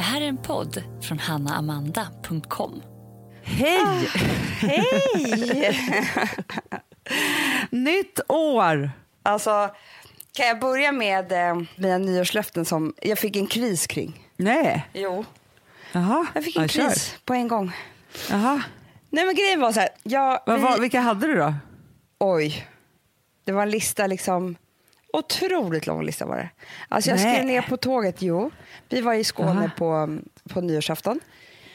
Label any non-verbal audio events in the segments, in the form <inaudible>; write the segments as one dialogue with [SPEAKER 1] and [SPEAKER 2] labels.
[SPEAKER 1] Det här är en podd från hannaamanda.com.
[SPEAKER 2] Hej!
[SPEAKER 3] Hej! <laughs>
[SPEAKER 2] Nytt år!
[SPEAKER 3] Alltså, kan jag börja med eh, mina nyårslöften som jag fick en kris kring?
[SPEAKER 2] Nej.
[SPEAKER 3] Jo.
[SPEAKER 2] Jaha.
[SPEAKER 3] Jag fick en
[SPEAKER 2] Ja, kör.
[SPEAKER 3] kris på en gång.
[SPEAKER 2] Jaha.
[SPEAKER 3] Nej men grejen var så här, jag,
[SPEAKER 2] Vad,
[SPEAKER 3] vi,
[SPEAKER 2] vilka hade du då?
[SPEAKER 3] oj. Det var en lista liksom, otroligt lång lista var det. Alltså jag
[SPEAKER 2] Nej.
[SPEAKER 3] skrev ner på tåget, jo. Vi var i Skåne
[SPEAKER 2] Aha.
[SPEAKER 3] på, på nyårsafton.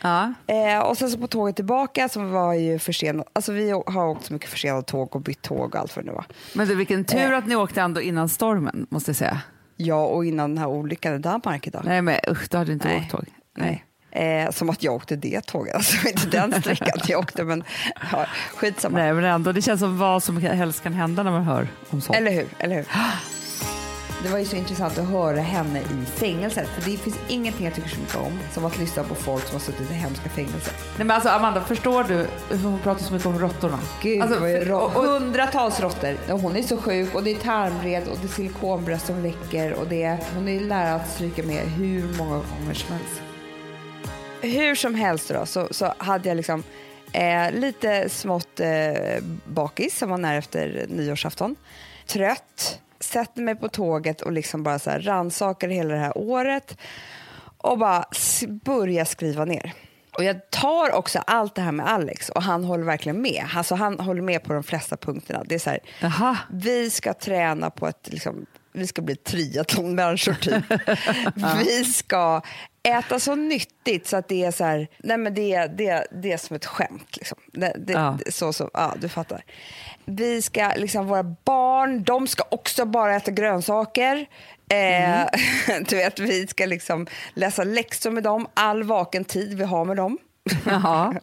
[SPEAKER 2] Ja.
[SPEAKER 3] Eh, och sen så på tåget tillbaka så var ju försenat, alltså vi har åkt så mycket försenade tåg och bytt tåg och allt vad det nu var.
[SPEAKER 2] Men du, vilken tur att ni åkte ändå innan stormen, måste jag säga.
[SPEAKER 3] Ja, och innan den här olyckan i Danmark idag.
[SPEAKER 2] Nej men usch, du hade inte
[SPEAKER 3] Nej.
[SPEAKER 2] åkt tåg.
[SPEAKER 3] Nej. Eh, som att jag åkte det tåget, alltså <laughs> inte den sträckan jag åkte men ja, skitsamma.
[SPEAKER 2] Nej men ändå, det känns som vad som helst kan hända när man hör om sånt.
[SPEAKER 3] Eller hur? Eller hur? Det var ju så intressant att höra henne i fängelset. För det finns ingenting jag tycker så mycket om som att lyssna på folk som har suttit i hemska fängelser.
[SPEAKER 2] Nej men alltså Amanda, förstår du hon pratar så mycket om råttorna?
[SPEAKER 3] Gud,
[SPEAKER 2] alltså,
[SPEAKER 3] är
[SPEAKER 2] och- och-
[SPEAKER 3] hundratals råttor. Hon är så sjuk och det är tarmvred och det är silikonbröst som läcker och det är, hon är nära att stryka med hur många gånger som helst. Hur som helst då, så, så hade jag liksom eh, lite smått eh, bakis som var nära efter nyårsafton. Trött, sätter mig på tåget och liksom bara så här rannsakar hela det här året och bara börjar skriva ner. Och jag tar också allt det här med Alex och han håller verkligen med. Alltså han håller med på de flesta punkterna. Det är så här, vi ska träna på ett, liksom, vi ska bli triathlonmänniskor typ. <laughs> vi ska äta så nyttigt så att det är så här, nej men det, det, det är som ett skämt. Liksom. Det, det,
[SPEAKER 2] Ja.
[SPEAKER 3] så, så, ja, du fattar. Vi ska, liksom, våra barn, de ska också bara äta grönsaker. Eh, <laughs> du vet, vi ska liksom läsa läxor med dem, all vaken tid vi har med dem. <laughs>
[SPEAKER 2] Jaha.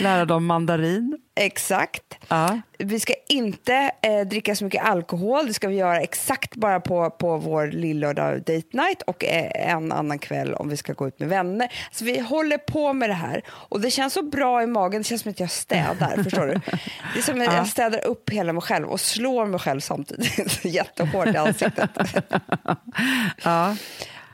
[SPEAKER 2] Lära dem mandarin.
[SPEAKER 3] Exakt.
[SPEAKER 2] Ja.
[SPEAKER 3] Vi ska inte eh, dricka så mycket alkohol. Det ska vi göra exakt bara på, på vår lillördag date night och eh, en annan kväll om vi ska gå ut med vänner. Så vi håller på med det här och det känns så bra i magen. Det känns som att jag städar. <laughs> förstår du? Det är som att
[SPEAKER 2] Ja.
[SPEAKER 3] jag städar upp hela mig själv och slår mig själv samtidigt. <laughs> Jättehårt i ansiktet.
[SPEAKER 2] Ja.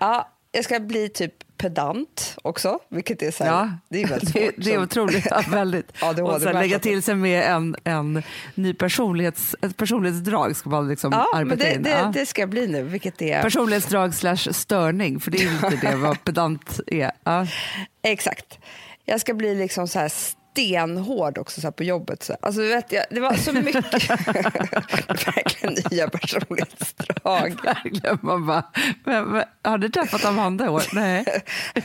[SPEAKER 3] ja, jag ska bli typ pedant också, vilket är så här,
[SPEAKER 2] Ja,
[SPEAKER 3] det är väldigt <laughs>
[SPEAKER 2] det,
[SPEAKER 3] svårt.
[SPEAKER 2] det är
[SPEAKER 3] Så-
[SPEAKER 2] otroligt. Ja, väldigt. <laughs>
[SPEAKER 3] ADHD
[SPEAKER 2] och sen lägga till sig med en, en ny personlighets, ett personlighetsdrag ska man liksom
[SPEAKER 3] Ja,
[SPEAKER 2] arbeta
[SPEAKER 3] det,
[SPEAKER 2] in.
[SPEAKER 3] det,
[SPEAKER 2] ja.
[SPEAKER 3] det ska bli nu, vilket är...
[SPEAKER 2] Personlighetsdrag slash störning, för det är ju lite det vad <laughs> pedant är. Ja.
[SPEAKER 3] Exakt. Jag ska bli liksom så här stenhård också så här på jobbet. Så. Alltså, vet, jag, det var så mycket <laughs> verkligen nya personlighetsdrag.
[SPEAKER 2] Verkligen, man bara, men, men, har du träffat Amanda i år? <laughs> Nej.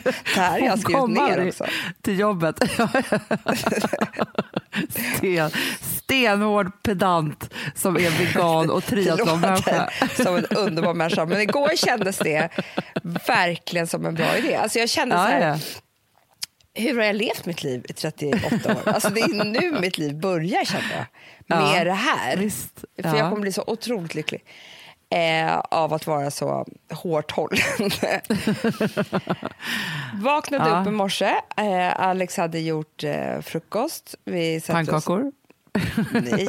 [SPEAKER 3] Det här har jag skrivit ner också.
[SPEAKER 2] till jobbet. <laughs> Sten, stenhård pedant som är vegan och triathlonmänniska.
[SPEAKER 3] som en underbar människa. Men igår kändes det verkligen som en bra idé. Alltså jag kände så
[SPEAKER 2] Ja,
[SPEAKER 3] här,
[SPEAKER 2] ja.
[SPEAKER 3] Hur har jag levt mitt liv i 38 år? Alltså det är nu mitt liv börjar kände jag. Med
[SPEAKER 2] Ja,
[SPEAKER 3] det här.
[SPEAKER 2] visst.
[SPEAKER 3] För
[SPEAKER 2] Ja.
[SPEAKER 3] jag kommer bli så otroligt lycklig. Eh, av att vara så hårt hållen. <laughs> Vaknade
[SPEAKER 2] Ja.
[SPEAKER 3] upp i morse. Eh, Alex hade gjort eh, frukost. Vi satte oss-
[SPEAKER 2] Pannkakor?
[SPEAKER 3] Nej,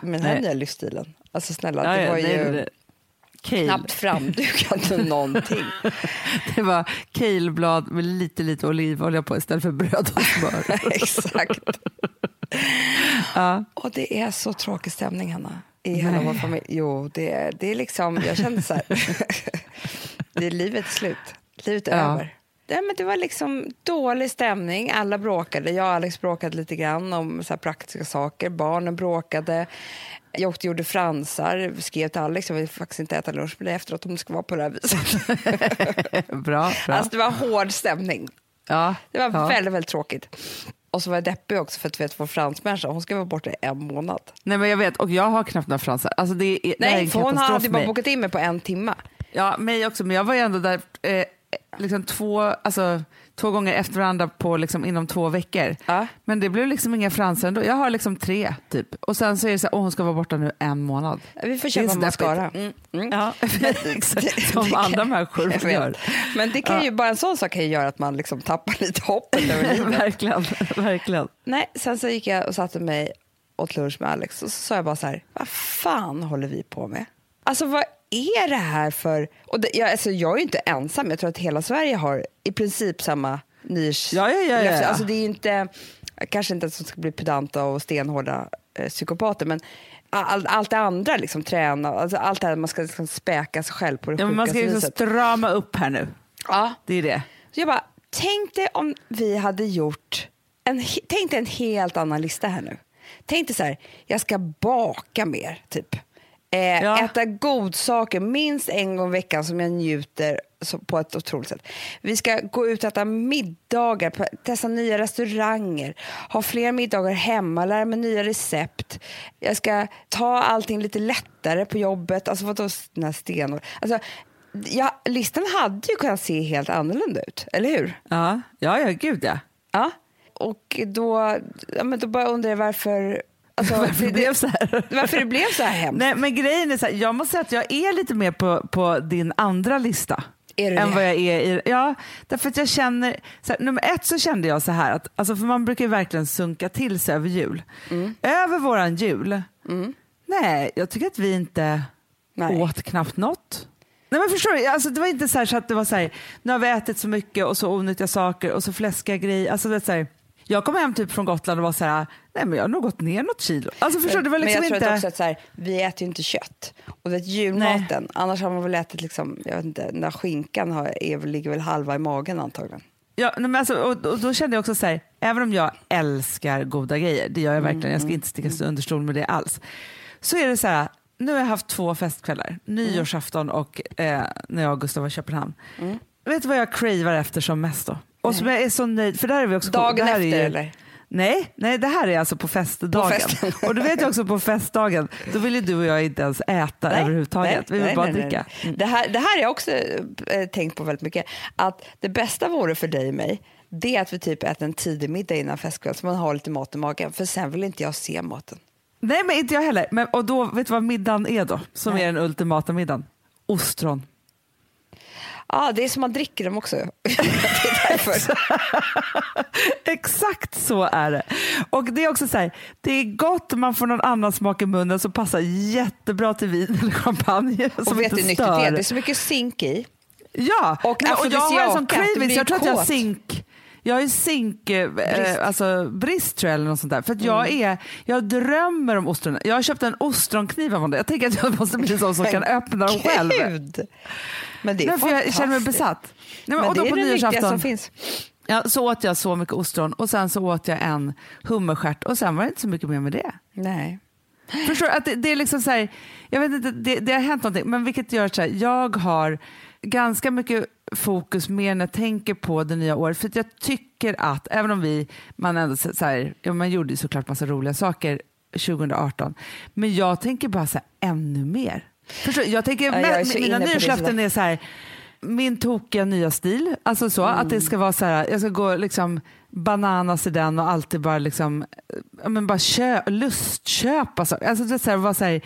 [SPEAKER 3] med den här nya livsstilen. Alltså snälla,
[SPEAKER 2] Ja,
[SPEAKER 3] det var ju
[SPEAKER 2] nej. Kale.
[SPEAKER 3] knappt framdukat <laughs> någonting.
[SPEAKER 2] Det var kaleblad med lite, lite olivolja på istället för bröd och smör. <laughs>
[SPEAKER 3] Exakt. <laughs>
[SPEAKER 2] Ja.
[SPEAKER 3] Och det är så tråkig stämning, Hanna. I hela
[SPEAKER 2] Nej.
[SPEAKER 3] vår familj. Jo, det är, det är liksom, jag kände så här. det är livets slut. Livet är
[SPEAKER 2] Ja.
[SPEAKER 3] över. Nej, men det var liksom dålig stämning. Alla bråkade. Jag och Alex bråkade lite grann om så praktiska saker. Barnen bråkade. Jag åkte och gjorde fransar. Skrev till Alex jag vill faktiskt inte äta lunch med dig efteråt om det ska vara på det här viset. <laughs>
[SPEAKER 2] Bra. bra.
[SPEAKER 3] Alltså, det var hård stämning.
[SPEAKER 2] ja.
[SPEAKER 3] Det var
[SPEAKER 2] ja.
[SPEAKER 3] väldigt, väldigt tråkigt. Och så var jag deppig också för att vet, vår fransmänniska, hon ska vara borta i en månad.
[SPEAKER 2] Nej, men jag vet, och jag har knappt några fransar. Alltså, det är, det
[SPEAKER 3] Nej,
[SPEAKER 2] en
[SPEAKER 3] för hon hade
[SPEAKER 2] för
[SPEAKER 3] bara bokat in mig på en timme.
[SPEAKER 2] Ja, mig också, men jag var ju ändå där eh, liksom två, alltså, två gånger efter varandra på, liksom, inom två veckor.
[SPEAKER 3] Ja.
[SPEAKER 2] Men det blev liksom inga fransar ändå. Jag har liksom tre typ. Och sen så är det så här, åh hon ska vara borta nu en månad.
[SPEAKER 3] Vi får köpa mascara. Mm, mm.
[SPEAKER 2] Ja. <laughs> Som andra människor gör.
[SPEAKER 3] Men det kan ju, bara en sån sak kan ju göra att man liksom tappar lite hoppet <laughs> över livet.
[SPEAKER 2] verkligen, verkligen.
[SPEAKER 3] Nej, sen så gick jag och satte mig åt lunch med Alex och så sa jag bara så här, vad fan håller vi på med? Alltså vad är det här för... Och det, jag, alltså, jag är ju inte ensam, jag tror att hela Sverige har i princip samma nisch.
[SPEAKER 2] Ja, ja, ja, ja, ja.
[SPEAKER 3] Alltså, det är inte, kanske inte att de ska bli pedanta och stenhårda eh, psykopater, men all, allt det andra, liksom, träna, alltså, allt det här man ska liksom, späka sig själv på det
[SPEAKER 2] Ja, men man ska liksom
[SPEAKER 3] viset.
[SPEAKER 2] strama upp här nu.
[SPEAKER 3] Ja.
[SPEAKER 2] Det är det.
[SPEAKER 3] Så jag bara, tänk dig om vi hade gjort en, tänk dig en helt annan lista här nu. Tänk dig så här, jag ska baka mer, typ. Eh,
[SPEAKER 2] Ja.
[SPEAKER 3] Äta godsaker minst en gång i veckan som jag njuter på ett otroligt sätt. Vi ska gå ut och äta middagar, testa nya restauranger, ha fler middagar hemma, lära mig nya recept. Jag ska ta allting lite lättare på jobbet. Alltså vadå här stenor? Alltså, ja, listan hade ju kunnat se helt annorlunda ut, eller hur?
[SPEAKER 2] Ja, ja, ja gud ja.
[SPEAKER 3] Ja. Och då, ja, men då bara undrar jag varför... Alltså, <laughs>
[SPEAKER 2] Varför det blev så här. <laughs>
[SPEAKER 3] varför det blev så här hemskt.
[SPEAKER 2] Nej, men grejen är så här, jag måste säga att jag är lite mer på, på din andra lista.
[SPEAKER 3] Är du
[SPEAKER 2] än
[SPEAKER 3] det?
[SPEAKER 2] vad jag är i, ja, därför att jag känner, så här, nummer ett så kände jag så här, att, alltså för man brukar ju verkligen sunka till sig över jul.
[SPEAKER 3] Mm.
[SPEAKER 2] Över våran jul, nej, jag tycker att vi inte
[SPEAKER 3] Nej.
[SPEAKER 2] åt knappt något. Nej men förstår du, alltså, det var inte så, här, så att det var så här, nu har vi ätit så mycket och så onyttiga saker och så fläskiga grejer. Alltså, det är så här, jag kom hem typ från Gotland och var så här, nej men jag har nog gått ner något kilo. Alltså förstår du, det var liksom
[SPEAKER 3] men jag tror
[SPEAKER 2] inte...
[SPEAKER 3] att också att så här, vi äter ju inte kött. Och det är julmaten. Annars har man väl ätit liksom, jag vet inte, den där skinkan har, är, ligger väl halva i magen antagligen.
[SPEAKER 2] Ja, nej, men alltså, och, och då kände jag också så här, även om jag älskar goda grejer, det gör jag verkligen, jag ska inte sticka under stol med det alls, så är det så här, nu har jag haft två festkvällar, nyårsafton och eh, när jag och Gustav var i Köpenhamn. Vet du vad jag cravar efter som mest då? Och som jag är så nöjd, för där är vi också
[SPEAKER 3] Dagen efter
[SPEAKER 2] ju-
[SPEAKER 3] eller?
[SPEAKER 2] Nej, nej, det här är alltså på festdagen.
[SPEAKER 3] festen. <laughs>
[SPEAKER 2] och du vet jag också på festdagen, då vill ju du och jag inte ens äta
[SPEAKER 3] Nej,
[SPEAKER 2] överhuvudtaget.
[SPEAKER 3] nej,
[SPEAKER 2] vi vill bara
[SPEAKER 3] nej,
[SPEAKER 2] dricka.
[SPEAKER 3] nej. Det, här, det här har jag också eh, tänkt på väldigt mycket. Att det bästa vore för dig och mig, det är att vi typ äter en tidig middag innan festkväll så man har lite mat i magen. För sen vill inte jag se maten.
[SPEAKER 2] Nej, men inte jag heller. Men, och då, vet du vad middagen är då? Som
[SPEAKER 3] Nej.
[SPEAKER 2] är den ultimata middagen? Ostron.
[SPEAKER 3] Ja, det är som man dricker dem också. <laughs> <laughs> därför. <laughs>
[SPEAKER 2] Exakt så är det. Och det är också så här, det är gott om man får någon annan smak i munnen som passar jättebra till vin eller champagne. som
[SPEAKER 3] Och vet du nyttigt det är? Det är så mycket zink i.
[SPEAKER 2] Ja,
[SPEAKER 3] Och
[SPEAKER 2] och jag har en sån
[SPEAKER 3] blir
[SPEAKER 2] Jag tror att jag har zink. Jag har ju zink, eh, alltså brist tror jag eller något sånt där. För att jag,
[SPEAKER 3] Mm.
[SPEAKER 2] är, jag drömmer om ostron. Jag har köpt en ostronkniv av honom. Jag tänker att jag måste bli sån som kan öppna dem själv.
[SPEAKER 3] Gud! Men det är
[SPEAKER 2] Nej, för jag känner mig besatt. Nej, men,
[SPEAKER 3] Men det är det
[SPEAKER 2] nyårsafton
[SPEAKER 3] som finns.
[SPEAKER 2] ja, så åt jag så mycket ostron och sen så åt jag en hummerstjärt och sen var det inte så mycket mer med det.
[SPEAKER 3] Nej.
[SPEAKER 2] Förstår du? Att det, det är liksom så här, jag vet inte, det, det har hänt någonting, men vilket gör så här, jag har ganska mycket fokus mer när jag tänker på det nya året, för att jag tycker att, även om vi, man ändå så här, ja, man gjorde såklart massa roliga saker 2018, men jag tänker bara så här, ännu mer. Förstår, jag tänker,
[SPEAKER 3] Ja, jag är
[SPEAKER 2] mina nyårslöften är så här, min tokiga nya stil, alltså så, att det ska vara så här, jag ska gå liksom bananas i den och alltid bara liksom, men bara kö, lustköpa saker. Alltså det är så här, vara så här,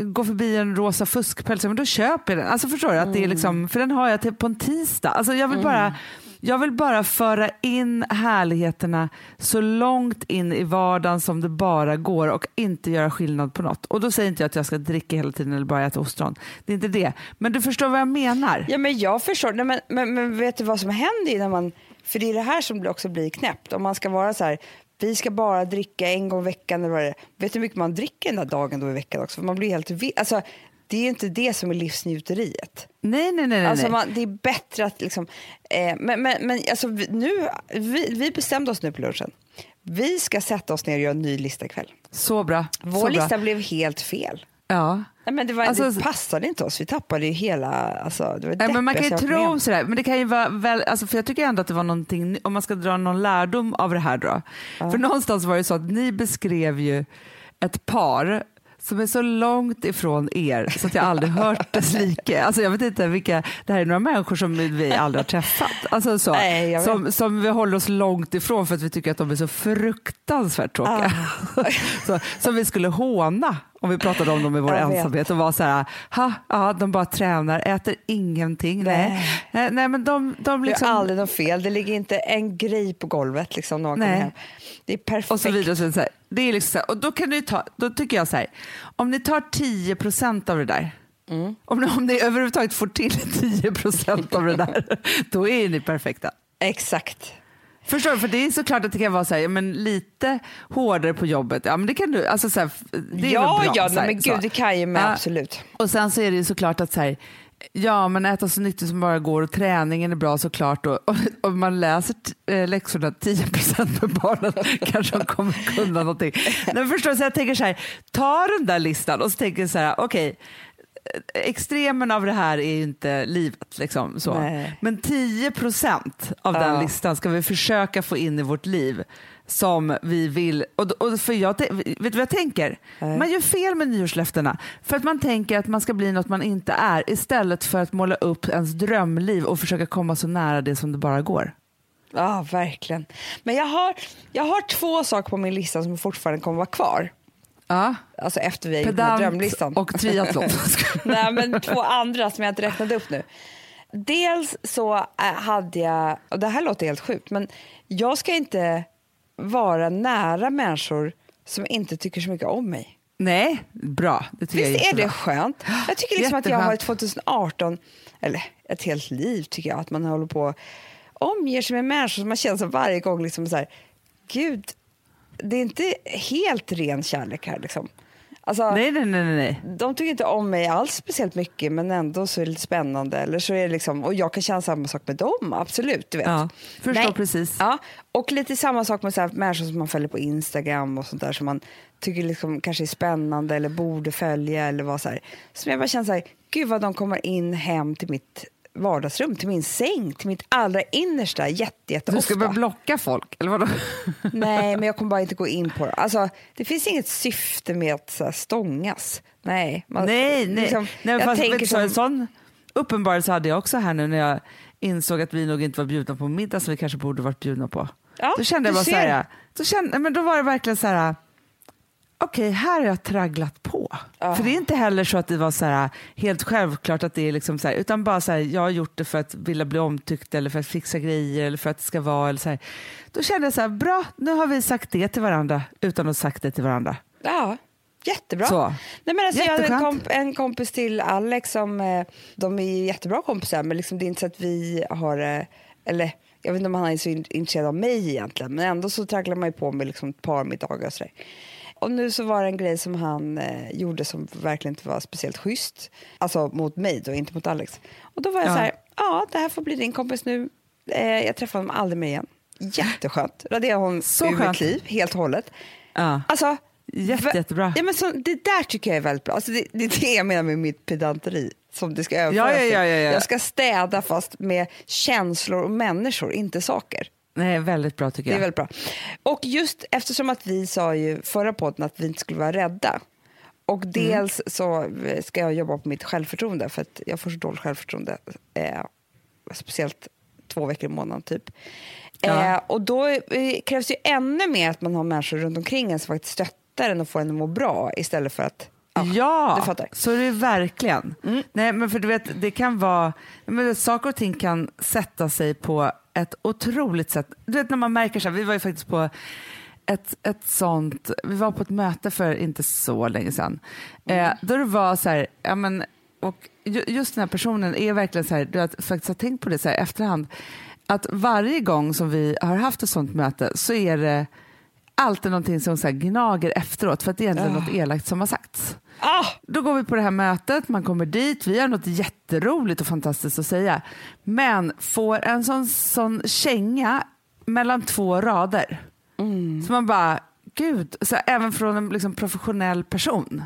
[SPEAKER 2] gå förbi en rosa fuskpäls, men då köper jag den. Alltså förstår du? Att det är liksom, för den har jag till, på en tisdag. Alltså jag vill bara jag vill bara föra in härligheterna så långt in i vardagen som det bara går och inte göra skillnad på något. Och då säger inte jag att jag ska dricka hela tiden eller bara äta ostron. Det är inte det. Men du förstår vad jag menar.
[SPEAKER 3] Ja, men jag förstår. Nej, men, men, men vet du vad som händer när man... För det är det här som också blir knäppt. Om man ska vara så här, vi ska bara dricka en gång i veckan eller vad det är. Vet du hur mycket man dricker den där dagen då i veckan också? För man blir helt vild. Alltså, det är ju inte det som är livsnjuteriet.
[SPEAKER 2] Nej, nej, nej. nej.
[SPEAKER 3] Alltså
[SPEAKER 2] nej.
[SPEAKER 3] man, det är bättre att liksom... Eh, men men, men alltså, vi- nu, vi, vi bestämde oss nu på lunchen. Vi ska sätta oss ner och göra en ny lista ikväll.
[SPEAKER 2] Så bra.
[SPEAKER 3] Vår
[SPEAKER 2] så
[SPEAKER 3] lista
[SPEAKER 2] bra.
[SPEAKER 3] blev helt fel.
[SPEAKER 2] Ja.
[SPEAKER 3] Nej, men det, var,
[SPEAKER 2] Alltså-
[SPEAKER 3] det passade inte oss. Vi tappade ju hela... Alltså, det var
[SPEAKER 2] Ja, men man kan ju tro sådär, men det kan ju vara väl, alltså för jag tycker ändå att det var någonting, om man ska dra någon lärdom av det här då. För någonstans var det så att ni beskrev ju ett par som är så långt ifrån er så att jag aldrig hört dess like. Alltså jag vet inte vilka, det här är några människor som vi aldrig har träffat. Alltså så,
[SPEAKER 3] Nej,
[SPEAKER 2] som, som vi håller oss långt ifrån för att vi tycker att de är så fruktansvärt tråkiga. <laughs> så, som vi skulle håna om vi pratade om dem i vår ensamhet och var så här, ha, ja, de bara tränar, äter ingenting. Nej, nej, nej men de, de
[SPEAKER 3] Det
[SPEAKER 2] liksom...
[SPEAKER 3] är aldrig något fel. Det ligger inte en grej på golvet liksom, när
[SPEAKER 2] Nej.
[SPEAKER 3] hem. Det är perfekt.
[SPEAKER 2] och så vidare. Så, här, det är liksom så här, och då, kan du ta, då tycker jag så här, om ni tar 10 procent av det där Om, ni, om ni överhuvudtaget får till 10 procent av det där, <laughs> då är ni perfekta.
[SPEAKER 3] Exakt.
[SPEAKER 2] Förstår du? För det är såklart att det kan vara så här, men lite hårdare på jobbet. Ja, men det kan du, alltså så här, det är
[SPEAKER 3] Ja,
[SPEAKER 2] bra,
[SPEAKER 3] ja,
[SPEAKER 2] så här,
[SPEAKER 3] men
[SPEAKER 2] så.
[SPEAKER 3] gud det kan ju med
[SPEAKER 2] Ja.
[SPEAKER 3] absolut.
[SPEAKER 2] Och sen så är det ju såklart att så här, ja men äta så nyttigt som bara går och träningen är bra såklart och, och, och man läser t- eh, läxorna 10 med barnen <laughs> kanske de kommer kunna någonting. Men förstår du, så jag tänker så här, ta den där listan och så tänker jag så här, okej eh, extremen av det här är ju inte livet. Liksom, så.
[SPEAKER 3] Nej.
[SPEAKER 2] Men 10 procent av den
[SPEAKER 3] Ja.
[SPEAKER 2] listan ska vi försöka få in i vårt liv som vi vill. Och, och för jag, vet du vad jag tänker?
[SPEAKER 3] Nej.
[SPEAKER 2] Man gör fel med nyårslöftena för att man tänker att man ska bli något man inte är istället för att måla upp ens drömliv och försöka komma så nära det som det bara går.
[SPEAKER 3] Ja, verkligen. Men jag har, jag har två saker på min lista som fortfarande kommer vara kvar.
[SPEAKER 2] Ja.
[SPEAKER 3] Alltså efter vi här
[SPEAKER 2] Pedant
[SPEAKER 3] drömlistan.
[SPEAKER 2] och triathlon. <laughs>
[SPEAKER 3] Nej, men två andra som jag inte räknade upp nu. Dels så äh, hade jag, och det här låter helt sjukt, men jag ska inte vara nära människor som inte tycker så mycket om mig.
[SPEAKER 2] Nej, bra. Det tycker jag
[SPEAKER 3] Visst är
[SPEAKER 2] jättebra.
[SPEAKER 3] det skönt? Jag tycker liksom att jag har
[SPEAKER 2] Jätteskönt.
[SPEAKER 3] 2018, eller ett helt liv tycker jag, att man håller på omger sig med människor som man känner som varje gång liksom så här, gud, det är inte helt ren kärlek här liksom. Alltså,
[SPEAKER 2] Nej, nej, nej, nej, nej.
[SPEAKER 3] de tycker inte om mig alls speciellt mycket men ändå så är det lite spännande. Eller så är det liksom, och jag kan känna samma sak med dem, absolut. Du vet.
[SPEAKER 2] Ja, förstår precis.
[SPEAKER 3] Ja, och lite samma sak med så här, människor som man följer på Instagram och sånt där som man tycker liksom kanske är spännande eller borde följa eller vad så här. Som jag bara känner så här, gud vad de kommer in hem till mitt vardagsrum, till min säng, till mitt allra innersta jätte, jätte
[SPEAKER 2] Du ska börja blocka folk, eller vadå? <laughs>
[SPEAKER 3] Nej, men jag kommer bara inte gå in på det. Alltså, det finns inget syfte med att så här, stångas. Nej, man,
[SPEAKER 2] nej, nej.
[SPEAKER 3] liksom,
[SPEAKER 2] nej
[SPEAKER 3] jag
[SPEAKER 2] fast,
[SPEAKER 3] tänker
[SPEAKER 2] så, en
[SPEAKER 3] som,
[SPEAKER 2] sån uppenbarelse hade jag också här nu när jag insåg att vi nog inte var bjudna på middag som vi kanske borde varit bjudna på.
[SPEAKER 3] Ja,
[SPEAKER 2] då kände jag bara så här, då, kände, men då var det verkligen så här, okej här har jag tragglat på.
[SPEAKER 3] Ja.
[SPEAKER 2] För det är inte heller så att det var så här, helt självklart att det är liksom så här, utan bara så här, jag har gjort det för att vilja bli omtyckt eller för att fixa grejer eller för att det ska vara eller så här. Då kände jag så här, bra nu har vi sagt det till varandra utan att ha sagt det till varandra.
[SPEAKER 3] Ja, jättebra.
[SPEAKER 2] Så.
[SPEAKER 3] Nej, men alltså, jag hade en, komp- en kompis till Alex som, eh, de är jättebra kompisar men liksom, det är inte så att vi har, eh, eller jag vet inte om han är så in- intresserad av mig egentligen men ändå så tragglar man ju på med liksom ett par middagar och sådär. Och nu så var det en grej som han eh, gjorde som verkligen inte var speciellt schysst. Alltså mot mig då, inte mot Alex. Och då var jag
[SPEAKER 2] Ja.
[SPEAKER 3] så här, ja det här får bli din kompis nu. Eh, jag träffar honom aldrig mer igen. Jätteskönt. Raderade hon
[SPEAKER 2] Så
[SPEAKER 3] ur mitt liv helt och hållet.
[SPEAKER 2] Ja.
[SPEAKER 3] Alltså,
[SPEAKER 2] Jätte, jättebra.
[SPEAKER 3] Ja, men så, det där tycker jag är väldigt bra. Alltså, det, det är det jag menar med mitt pedanteri. Som det ska överföras
[SPEAKER 2] Ja, ja, ja, ja.
[SPEAKER 3] Jag ska städa fast med känslor och människor, inte saker.
[SPEAKER 2] Nej, väldigt bra tycker
[SPEAKER 3] Det är
[SPEAKER 2] jag.
[SPEAKER 3] väldigt bra. Och just eftersom att vi sa ju förra podden att vi inte skulle vara rädda. Och
[SPEAKER 2] Mm.
[SPEAKER 3] dels så ska jag jobba på mitt självförtroende för att jag får så dåligt självförtroende. Eh, speciellt två veckor i månaden typ.
[SPEAKER 2] Ja.
[SPEAKER 3] Eh, och då eh, krävs ju ännu mer att man har människor runt omkring en som faktiskt stöttar en och får en att må bra istället för att
[SPEAKER 2] Ja,
[SPEAKER 3] du fattar.
[SPEAKER 2] så är det verkligen. Nej, men för du vet, det kan vara, men saker och ting kan sätta sig på ett otroligt sätt. Du vet när man märker så här, vi var ju faktiskt på ett, ett sånt, vi var på ett möte för inte så länge sedan. Eh, då det var så här, ja men, och ju- just den här personen är verkligen så här, du har faktiskt har tänkt på det så här efterhand, att varje gång som vi har haft ett sånt möte så är det alltid någonting som så gnager efteråt för att det är egentligen
[SPEAKER 3] Ah.
[SPEAKER 2] något elakt som har sagts.
[SPEAKER 3] Ah,
[SPEAKER 2] Då går vi på det här mötet, man kommer dit, vi har något jätteroligt och fantastiskt att säga. Men får en sån, sån känga mellan två rader. Så man bara, gud, så även från en liksom, professionell person.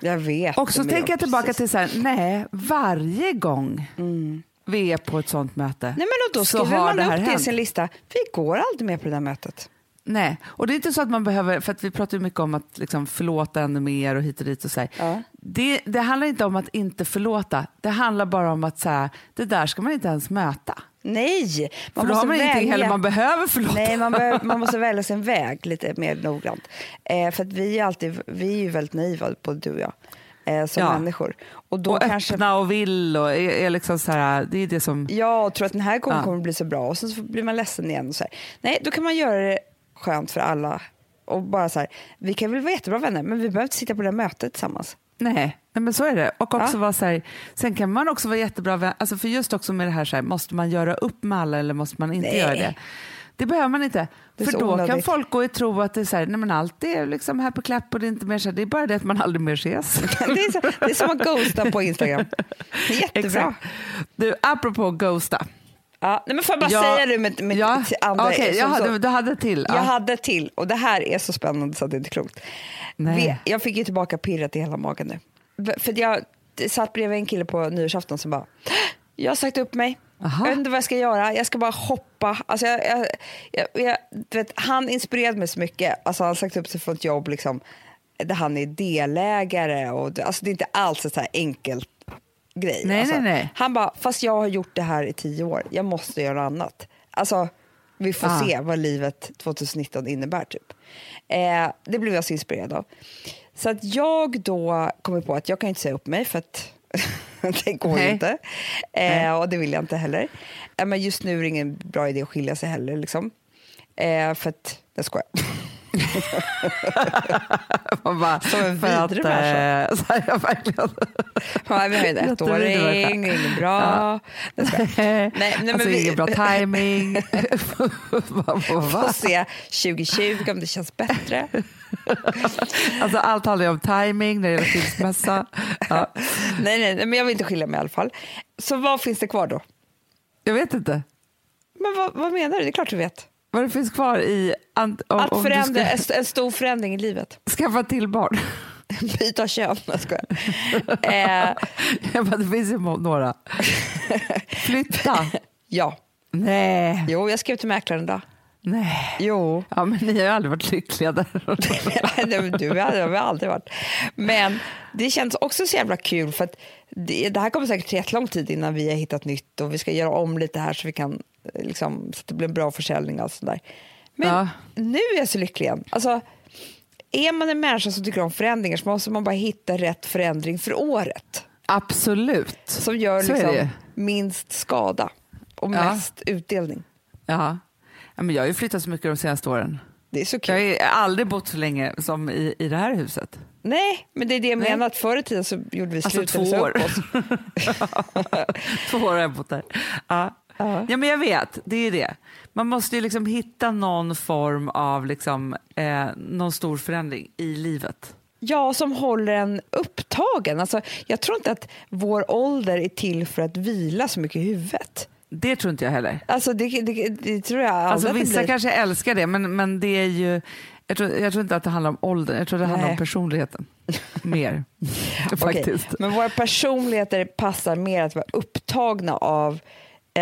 [SPEAKER 3] jag vet.
[SPEAKER 2] Och så tänker jag tillbaka
[SPEAKER 3] precis.
[SPEAKER 2] till så här, nej, varje gång vi är på ett sånt möte
[SPEAKER 3] Nej, men och då
[SPEAKER 2] så
[SPEAKER 3] skriver
[SPEAKER 2] har
[SPEAKER 3] man upp det i sin lista. Vi går aldrig med på det där mötet.
[SPEAKER 2] Nej, och det är inte så att man behöver, för att vi pratar ju mycket om att liksom förlåta ännu mer och hit och dit och så.
[SPEAKER 3] Ja.
[SPEAKER 2] Det, det handlar inte om att inte förlåta, det handlar bara om att så här, det där ska man inte ens möta.
[SPEAKER 3] Nej, man
[SPEAKER 2] för då har
[SPEAKER 3] måste
[SPEAKER 2] man ingenting
[SPEAKER 3] välja.
[SPEAKER 2] heller man behöver förlåta.
[SPEAKER 3] Nej, man, behöver, man måste <laughs> välja sin väg lite mer noggrant. Eh, för vi är, alltid, vi är ju väldigt naiva, både du och jag, eh, som
[SPEAKER 2] Ja.
[SPEAKER 3] människor. Och då
[SPEAKER 2] och
[SPEAKER 3] kanske...
[SPEAKER 2] öppna och vill och är, är liksom så här, det är det som...
[SPEAKER 3] Ja, och tror att den här gången
[SPEAKER 2] Ja.
[SPEAKER 3] kommer bli så bra och sen så blir man ledsen igen. Och så här. Nej, då kan man göra det skönt för alla. Och bara så här, vi kan väl vara jättebra vänner men vi behöver inte sitta på det här mötet tillsammans.
[SPEAKER 2] Nej, nej men så är det. Och också vara så här, sen kan man också vara jättebra vän, alltså för just också med det här, så här, måste man göra upp med alla eller måste man inte
[SPEAKER 3] Nej.
[SPEAKER 2] göra det? Det behöver man inte. För då kan
[SPEAKER 3] onödigt.
[SPEAKER 2] folk gå i tro att det är så här, nej men allt är liksom här på klapp och det är inte mer så här, det är bara det att man aldrig mer ses. <laughs>
[SPEAKER 3] Det är, så, det är som att ghosta på Instagram. Jättebra.
[SPEAKER 2] Exakt. Du, apropå ghosta.
[SPEAKER 3] Ja, nej, men får jag bara
[SPEAKER 2] Ja,
[SPEAKER 3] säga det med, med
[SPEAKER 2] ja,
[SPEAKER 3] andra? som-
[SPEAKER 2] jag hade, du hade till.
[SPEAKER 3] Jag
[SPEAKER 2] ja.
[SPEAKER 3] hade till och det här är så spännande så att det inte är klokt.
[SPEAKER 2] Nej.
[SPEAKER 3] Jag fick ju tillbaka pirret i hela magen nu. För jag satt bredvid en kille på nyårsafton som bara, jag har sagt upp mig.
[SPEAKER 2] Aha.
[SPEAKER 3] Jag vet inte vad jag ska göra, jag ska bara hoppa. Alltså jag, jag, jag, jag, vet, han inspirerade mig så mycket. Alltså han har sagt upp sig från ett jobb liksom, där han är delägare. Och, alltså det är inte alls ett så här enkelt grej.
[SPEAKER 2] Nej,
[SPEAKER 3] alltså,
[SPEAKER 2] nej, nej.
[SPEAKER 3] Han bara, fast jag har gjort det här i tio år, jag måste göra annat. Alltså, vi får
[SPEAKER 2] Ah.
[SPEAKER 3] se vad livet 2019 innebär. Typ. Eh, det blev jag så inspirerad av. Så att jag då kom på att jag kan inte säga upp mig för att <laughs> det går ju inte. Eh, och det vill jag inte heller. Eh, men just nu är det ingen bra idé att skilja sig heller. Liksom. Eh, för att, jag skojar. <laughs> <laughs>
[SPEAKER 2] Man bara,
[SPEAKER 3] Som en vidrig människa.
[SPEAKER 2] eh, <laughs> så här, ja, verkligen.
[SPEAKER 3] Ja, vi har ju en ettåring, det är inget bra. Jag skojar. Nej, nej, <laughs> men
[SPEAKER 2] alltså
[SPEAKER 3] vi-
[SPEAKER 2] ingen bra timing.
[SPEAKER 3] Får se 2020 om det känns bättre.
[SPEAKER 2] alltså, allt handlar ju om timing när det gäller skilsmässa. Ja.
[SPEAKER 3] nej, nej, nej, men jag vill inte skilja mig i alla fall. Så vad finns det kvar då?
[SPEAKER 2] Jag vet inte
[SPEAKER 3] Men vad, vad menar du? Det är klart du vet.
[SPEAKER 2] Vad det finns kvar i om,
[SPEAKER 3] Att förändra,
[SPEAKER 2] ska
[SPEAKER 3] en stor förändring i livet.
[SPEAKER 2] skaffa till barn. <laughs>
[SPEAKER 3] Byta kön. Jag skojar. <laughs> Eh,
[SPEAKER 2] Jag bara, det finns ju några. Flytta. <laughs>
[SPEAKER 3] ja,
[SPEAKER 2] Nej.
[SPEAKER 3] jo, jag skrev till mäklaren idag.
[SPEAKER 2] Nej.
[SPEAKER 3] Jo.
[SPEAKER 2] Ja, men ni har ju aldrig varit lyckliga där.
[SPEAKER 3] Nej, du, har vi aldrig varit. Men det känns också så jävla kul för att det, det här kommer säkert ta jättelång tid innan vi har hittat nytt och vi ska göra om lite här så vi kan liksom, så att det blir en bra försäljning och allt sånt där. Men
[SPEAKER 2] Ja.
[SPEAKER 3] nu är jag så lycklig igen. Alltså, är man en människa som tycker om förändringar så måste man bara hitta rätt förändring för året
[SPEAKER 2] Absolut.
[SPEAKER 3] som gör liksom, minst skada och
[SPEAKER 2] Ja.
[SPEAKER 3] mest utdelning.
[SPEAKER 2] Ja. Ja, men jag har ju flyttat så mycket de senaste åren.
[SPEAKER 3] Det är så
[SPEAKER 2] Jag
[SPEAKER 3] kul.
[SPEAKER 2] har ju aldrig bott så länge som i, i det här huset.
[SPEAKER 3] Nej, men det är det jag menar. Att förr i tiden så gjorde vi
[SPEAKER 2] Alltså
[SPEAKER 3] slut
[SPEAKER 2] två
[SPEAKER 3] eller sa
[SPEAKER 2] år. <laughs> Två år har jag bott där. Ja.
[SPEAKER 3] Ja.
[SPEAKER 2] ja, men jag vet. Det är det. Man måste ju liksom hitta någon form av liksom, eh, någon stor förändring i livet.
[SPEAKER 3] Ja, som håller en upptagen. Alltså, jag tror inte att vår ålder är till för att vila så mycket i huvudet.
[SPEAKER 2] Det tror inte jag heller.
[SPEAKER 3] Alltså, det, det, det tror jag
[SPEAKER 2] Alltså, vissa
[SPEAKER 3] blir.
[SPEAKER 2] kanske älskar det, men, men det är ju... Jag tror, jag tror inte att det handlar om åldern, jag tror det handlar
[SPEAKER 3] Nej.
[SPEAKER 2] om personligheten. Mer, <laughs> faktiskt.
[SPEAKER 3] Men våra personligheter passar mer att vara upptagna av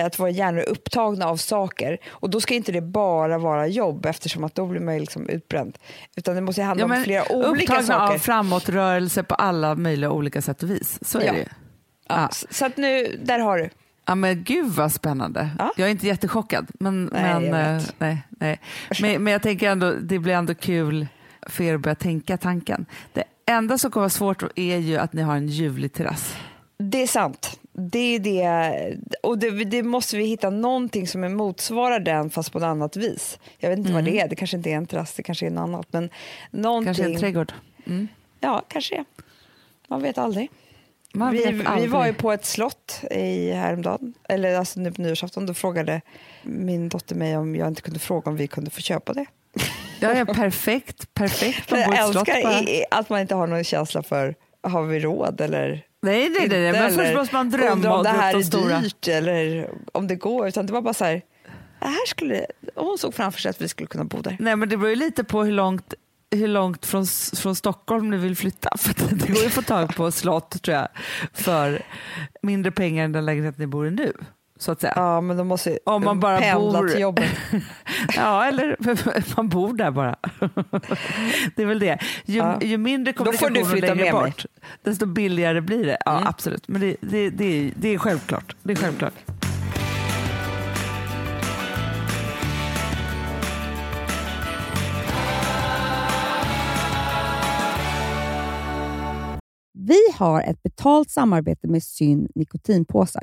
[SPEAKER 3] att våra hjärnor är upptagna av saker. Och då ska inte det bara vara jobb eftersom att då blir man ju liksom utbränd. Utan det måste handla
[SPEAKER 2] Ja,
[SPEAKER 3] om flera olika
[SPEAKER 2] upptagna
[SPEAKER 3] saker.
[SPEAKER 2] av framåtrörelse på alla möjliga olika sätt och vis. Så är
[SPEAKER 3] Ja.
[SPEAKER 2] det ju.
[SPEAKER 3] ja. Så att nu, där har du.
[SPEAKER 2] Ja, men gud vad spännande.
[SPEAKER 3] Ja.
[SPEAKER 2] Jag är inte jättechockad. Men,
[SPEAKER 3] Nej,
[SPEAKER 2] men,
[SPEAKER 3] jag
[SPEAKER 2] eh,
[SPEAKER 3] vet.
[SPEAKER 2] nej, nej. Men, men jag tänker ändå, det blir ändå kul för er att börja tänka tanken. Det enda som kommer vara svårt är ju att ni har en ljuvlig terrass.
[SPEAKER 3] Det är sant. Det är det. Och det, det måste vi hitta någonting som är motsvarar den fast på ett annat vis. Jag vet inte vad det är. Det kanske inte är en terrass, det kanske är något annat. Men någonting.
[SPEAKER 2] Kanske en trädgård. Mm.
[SPEAKER 3] Ja, kanske är. Man vet aldrig.
[SPEAKER 2] Man
[SPEAKER 3] vi,
[SPEAKER 2] vet
[SPEAKER 3] vi
[SPEAKER 2] aldrig.
[SPEAKER 3] var ju på ett slott i häromdagen, eller alltså nu på nyårsafton. Då frågade min dotter mig om jag inte kunde fråga om vi kunde få köpa det.
[SPEAKER 2] Ja, ja, <laughs> perfekt. perfekt.
[SPEAKER 3] Jag
[SPEAKER 2] slott
[SPEAKER 3] älskar i, i, att man inte har någon känsla för har vi råd eller
[SPEAKER 2] Nej, nej, nej, nej. men först
[SPEAKER 3] eller
[SPEAKER 2] måste man drömma
[SPEAKER 3] om det här är
[SPEAKER 2] stora.
[SPEAKER 3] dyrt eller om det går. Utan det var bara så här, "Det här skulle, hon såg framför sig att vi skulle kunna bo där.
[SPEAKER 2] Nej, men det beror ju lite på hur långt, hur långt från, från Stockholm ni vill flytta. <laughs> För det går ju att få tag på slott tror jag, för mindre pengar än den lägenhet ni bor i nu. Så att säga.
[SPEAKER 3] Ja, men då måste
[SPEAKER 2] Om man bara
[SPEAKER 3] pendla
[SPEAKER 2] bor-
[SPEAKER 3] till jobbet. <laughs>
[SPEAKER 2] Ja, eller <laughs> man bor där bara. <laughs> Det är väl det. Ju,
[SPEAKER 3] Ja.
[SPEAKER 2] ju mindre
[SPEAKER 3] Då får du
[SPEAKER 2] kommunikation
[SPEAKER 3] flytta med mig.
[SPEAKER 2] bort, desto billigare blir det. Ja,
[SPEAKER 3] Mm.
[SPEAKER 2] absolut. Men det, det, det, är, det är självklart. Det är självklart.
[SPEAKER 4] Vi har ett betalt samarbete med Syn nikotinpåsar.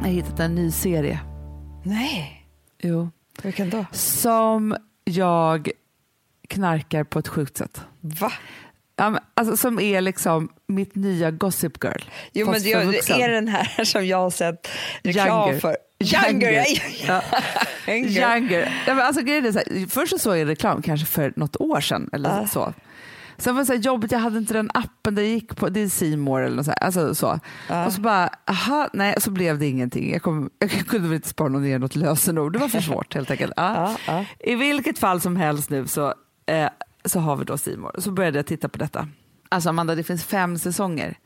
[SPEAKER 2] Jag har hittat en ny serie.
[SPEAKER 3] Nej,
[SPEAKER 2] Jo.
[SPEAKER 3] vilken då?
[SPEAKER 2] Som jag knarkar på ett sjukt sätt.
[SPEAKER 3] Va?
[SPEAKER 2] Alltså, som är liksom mitt nya Gossip Girl.
[SPEAKER 5] Jo, men det, är den här <laughs> som jag har sett reklam
[SPEAKER 2] Younger.
[SPEAKER 5] för.
[SPEAKER 2] Younger.
[SPEAKER 5] Younger.
[SPEAKER 2] Ja.
[SPEAKER 5] Younger.
[SPEAKER 2] Ja, men alltså, grejen är så här, först så såg jag reklam kanske för något år sedan. Eller
[SPEAKER 5] Ja.
[SPEAKER 2] så. Sen var det så här jobbigt, jag hade inte den appen där jag gick på, det är Seymour eller något så, här, alltså så. Och så bara, aha, nej, så blev det ingenting. Jag, kom, <laughs> jag kunde väl inte spara ner något lösenord, det var för svårt helt enkelt. Ja,
[SPEAKER 3] ja.
[SPEAKER 2] I vilket fall som helst nu så, eh, så har vi då Seymour. Så började jag titta på detta. Alltså Amanda, det finns fem säsonger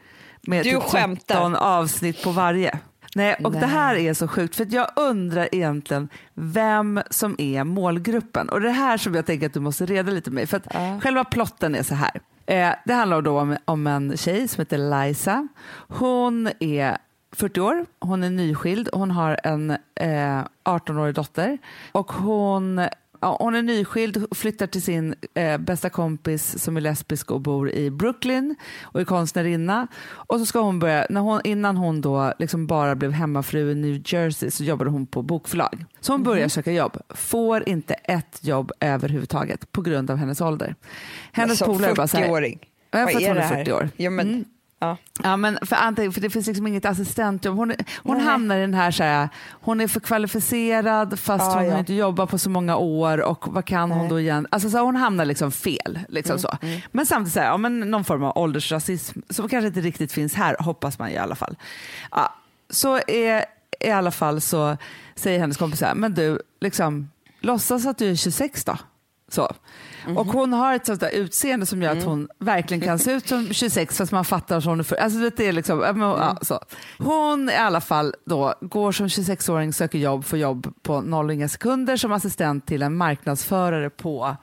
[SPEAKER 2] med
[SPEAKER 3] Du
[SPEAKER 2] typ
[SPEAKER 3] skämtar.
[SPEAKER 2] 13 avsnitt på varje. Nej, och det
[SPEAKER 3] Nej.
[SPEAKER 2] här är så sjukt för jag undrar egentligen vem som är målgruppen. Och det är här som jag tänker att du måste reda lite med. För att
[SPEAKER 3] Ja.
[SPEAKER 2] själva plotten är så här. Eh, det handlar då om, om en tjej som heter Liza. Hon är 40 år, hon är nyskild, hon har en eh, 18-årig dotter och hon, ja, hon är nyskild och flyttar till sin eh, bästa kompis som är lesbisk och bor i Brooklyn och är konstnärinna. Och så ska hon börja, när hon, innan hon då liksom bara blev hemmafru i New Jersey så jobbade hon på bokförlag. Så hon börjar söka jobb, får inte ett jobb överhuvudtaget på grund av hennes ålder. Hennes
[SPEAKER 3] Alltså,
[SPEAKER 2] polare bara så här,
[SPEAKER 3] 40-åring.
[SPEAKER 2] Ja,
[SPEAKER 3] Vad
[SPEAKER 2] för att
[SPEAKER 3] är
[SPEAKER 2] hon
[SPEAKER 3] det
[SPEAKER 2] är
[SPEAKER 3] här?
[SPEAKER 2] 40 år.
[SPEAKER 3] Ja, men,
[SPEAKER 2] Mm.
[SPEAKER 3] Ja.
[SPEAKER 2] Ja, men för, för det finns liksom inget assistentjobb. Hon, hon
[SPEAKER 3] Nej.
[SPEAKER 2] hamnar i den här, så här, hon är för kvalificerad fast
[SPEAKER 3] Ja,
[SPEAKER 2] hon
[SPEAKER 3] ja.
[SPEAKER 2] har inte jobbat på så många år och vad kan hon
[SPEAKER 3] Nej.
[SPEAKER 2] då igen? Alltså, så här, hon hamnar liksom fel. Liksom så. Men samtidigt så här, ja, men någon form av åldersrasism som kanske inte riktigt finns här, hoppas man i alla fall. Ja, så är, i alla fall så säger hennes kompis så här, men du, liksom, låtsas att du är 26 då. Så. Och hon har ett sånt där utseende som gör att hon verkligen kan se ut som <laughs> 26 fast man fattar att hon är för, alltså det är liksom, ja, ja, så. Hon i alla fall då går som 26-åring, söker jobb, får jobb på noll och inga sekunder som assistent till en marknadsförare på,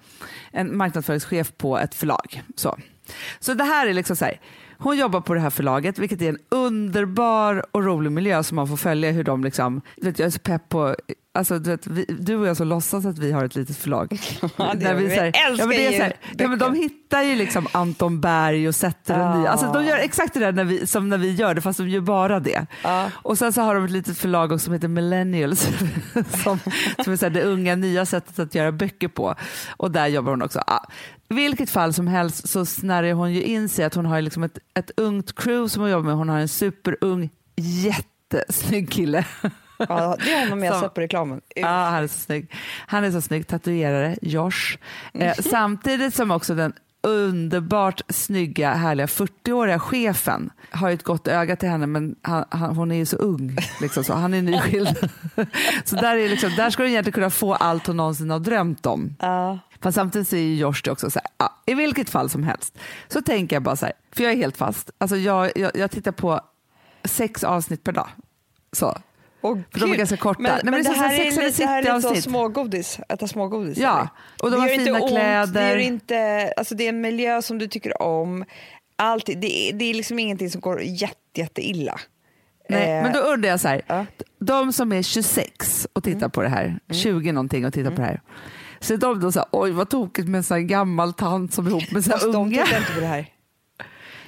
[SPEAKER 2] en marknadsföringschef på ett förlag. Så, så det här är liksom så här, hon jobbar på det här förlaget, vilket är en underbar och rolig miljö som man får följa hur de liksom, vet, jag är så pepp på, alltså du, vet, vi, du och jag så låtsas att vi har ett litet förlag. <laughs>
[SPEAKER 3] Ja, det vi.
[SPEAKER 2] så här-
[SPEAKER 3] älskar
[SPEAKER 2] men det är så här, ja, men De hittar ju liksom Anton Berg och sätter en ny,
[SPEAKER 3] Ja.
[SPEAKER 2] alltså de gör exakt det där när vi, som när vi gör det fast de gör bara det.
[SPEAKER 3] Ja.
[SPEAKER 2] Och sen så har de ett litet förlag också som heter Millennials <laughs> som, som är så här det unga nya sättet att göra böcker på. Och där jobbar hon också. Ja. I vilket fall som helst så snärjer hon ju in sig att hon har liksom ett, ett ungt crew som hon jobbar med. Hon har en superung jättesnygg kille. <laughs>
[SPEAKER 3] Ja, det är honom jag sett på reklamen.
[SPEAKER 2] Ja, han är så snygg. Han är så snygg, tatuerare, Josh. Eh, <laughs> samtidigt som också den underbart snygga, härliga 40-åriga chefen har ju ett gott öga till henne men han, han, hon är ju så ung. Liksom så. Han är nyskild. <laughs> så där, är liksom, där ska hon egentligen kunna få allt hon någonsin har drömt om.
[SPEAKER 3] Ja.
[SPEAKER 2] Fast samtidigt är ju Josh det också så här, ja, i vilket fall som helst så tänker jag bara så här, för jag är helt fast. Alltså jag, jag, jag tittar på sex avsnitt per dag. Så.
[SPEAKER 3] Och
[SPEAKER 2] För de är ganska korta.
[SPEAKER 3] Men,
[SPEAKER 2] Nej, men
[SPEAKER 3] men
[SPEAKER 2] det är
[SPEAKER 3] det
[SPEAKER 2] så här
[SPEAKER 3] är lite, det här är lite så smågodis, äta smågodis.
[SPEAKER 2] Ja,
[SPEAKER 3] eller?
[SPEAKER 2] och de
[SPEAKER 3] det
[SPEAKER 2] har fina
[SPEAKER 3] inte ont,
[SPEAKER 2] kläder.
[SPEAKER 3] Det, gör inte, alltså det är en miljö som du tycker om. Allt, det, är, det är liksom ingenting som går jätte, jätte illa.
[SPEAKER 2] Nej,
[SPEAKER 3] Eh,
[SPEAKER 2] men då undrar jag så här,
[SPEAKER 3] ja.
[SPEAKER 2] de som är 26 och tittar
[SPEAKER 3] Mm.
[SPEAKER 2] på det här, 20 någonting och tittar på det här, så är de då så här, oj vad tokigt med en sån här gammal tant som är ihop med så här
[SPEAKER 3] Fast de
[SPEAKER 2] unga.
[SPEAKER 3] tittar inte på det här.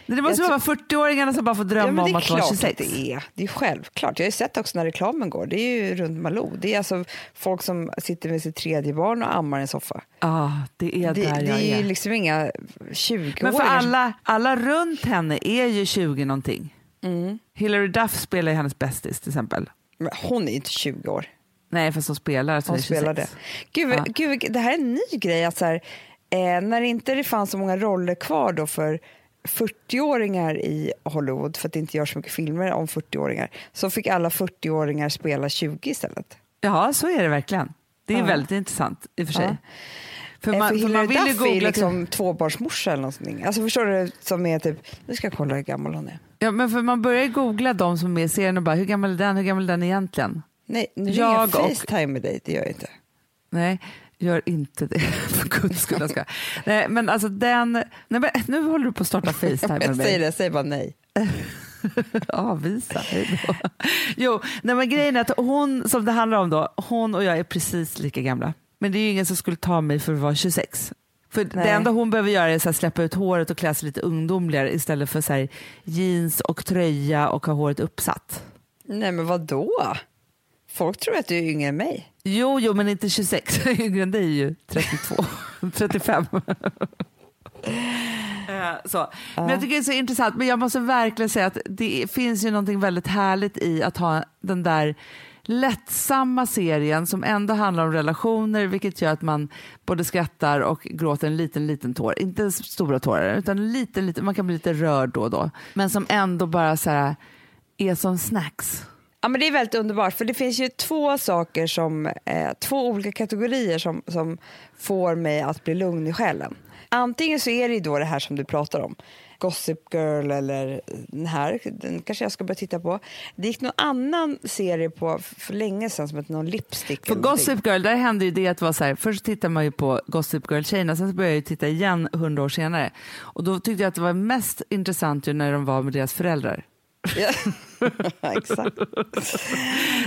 [SPEAKER 2] Det måste
[SPEAKER 3] Jag
[SPEAKER 2] vara 40-åringarna som bara får drömma
[SPEAKER 3] Ja, det
[SPEAKER 2] om att vara
[SPEAKER 3] klart
[SPEAKER 2] 26.
[SPEAKER 3] att det är. Det är självklart. Jag har ju sett också när reklamen går. Det är ju runt Malou. Det är alltså folk som sitter med sitt tredje barn och ammar i en soffa.
[SPEAKER 2] Ja, det är
[SPEAKER 3] Det,
[SPEAKER 2] där
[SPEAKER 3] det
[SPEAKER 2] jag
[SPEAKER 3] är
[SPEAKER 2] är.
[SPEAKER 3] ju liksom inga 20-åringar.
[SPEAKER 2] Men för alla, alla runt henne är ju 20 någonting.
[SPEAKER 3] Mm.
[SPEAKER 2] Hillary Duff spelar ju hennes bästis till exempel.
[SPEAKER 3] Men hon är ju inte 20 år.
[SPEAKER 2] Nej, fast hon spelar
[SPEAKER 3] Hon
[SPEAKER 2] är 26.
[SPEAKER 3] spelar det. Gud,
[SPEAKER 2] Ja.
[SPEAKER 3] gud, det här är en ny grej. Att så här, eh, när inte det fanns så många roller kvar då för 40-åringar i Hollywood, för att det inte görs så mycket filmer om 40-åringar, så fick alla 40-åringar spela 20 istället.
[SPEAKER 2] Ja, så är det verkligen. Det är
[SPEAKER 3] Ja.
[SPEAKER 2] väldigt intressant i och för sig.
[SPEAKER 3] Ja.
[SPEAKER 2] För
[SPEAKER 3] Eh,
[SPEAKER 2] man,
[SPEAKER 3] för Hillary
[SPEAKER 2] man vill ju
[SPEAKER 3] Duff är
[SPEAKER 2] googla
[SPEAKER 3] liksom tvåbarnsmorsa eller någonting. Alltså förstår du? Som är typ, nu ska jag kolla hur gammal hon är.
[SPEAKER 2] Ja, men för man börjar googla de som är med i serien och bara, hur gammal är den, hur gammal är den egentligen?
[SPEAKER 3] Nej, nu
[SPEAKER 2] Jag
[SPEAKER 3] jag
[SPEAKER 2] och-
[SPEAKER 3] Facetime med dig, det gör jag inte.
[SPEAKER 2] Nej, gör inte det <laughs> för guds skull. ska. Nej, men alltså den, nej, men nu håller du på att starta <laughs> Facetime med mig.
[SPEAKER 3] säg det, säg bara nej. <laughs>
[SPEAKER 2] Avvisa. Hej då. Jo, nej, men grejen är att hon som det handlar om då, hon och jag är precis lika gamla. Men det är ju ingen som skulle ta mig för att vara 26. För det
[SPEAKER 3] Nej.
[SPEAKER 2] enda hon behöver göra är här, släppa ut håret och klä sig lite ungdomligare istället för så här, jeans och tröja och ha håret uppsatt.
[SPEAKER 3] Nej men vad då? Folk tror att du är yngre än mig.
[SPEAKER 2] Jo, jo, men inte 26. <laughs> Yngre än dig är ju 32, 35. <laughs> <laughs> Eh, så. Men jag tycker det är så intressant, men jag måste verkligen säga att det finns ju någonting väldigt härligt i att ha den där lättsamma serien som ändå handlar om relationer vilket gör att man både skrattar och gråter en liten, liten tår. Inte stora tårar utan en liten, liten, man kan bli lite rörd då och då. Men som ändå bara så här, är som snacks.
[SPEAKER 3] Ja, men det är väldigt underbart, för det finns ju två saker som, eh, två olika kategorier som, som får mig att bli lugn i själen. Antingen så är det ju då det här som du pratar om, Gossip Girl eller den här, den kanske jag ska börja titta på. Det gick någon annan serie på för länge sedan som hette någon Lipstick.
[SPEAKER 2] För. Gossip Girl, där hände ju det att det var så här, först tittar man ju på Gossip Girl-tjejerna, sen så började jag ju titta igen hundra år senare. Och då tyckte jag att det var mest intressant ju när de var med deras föräldrar. <laughs>
[SPEAKER 3] Exakt.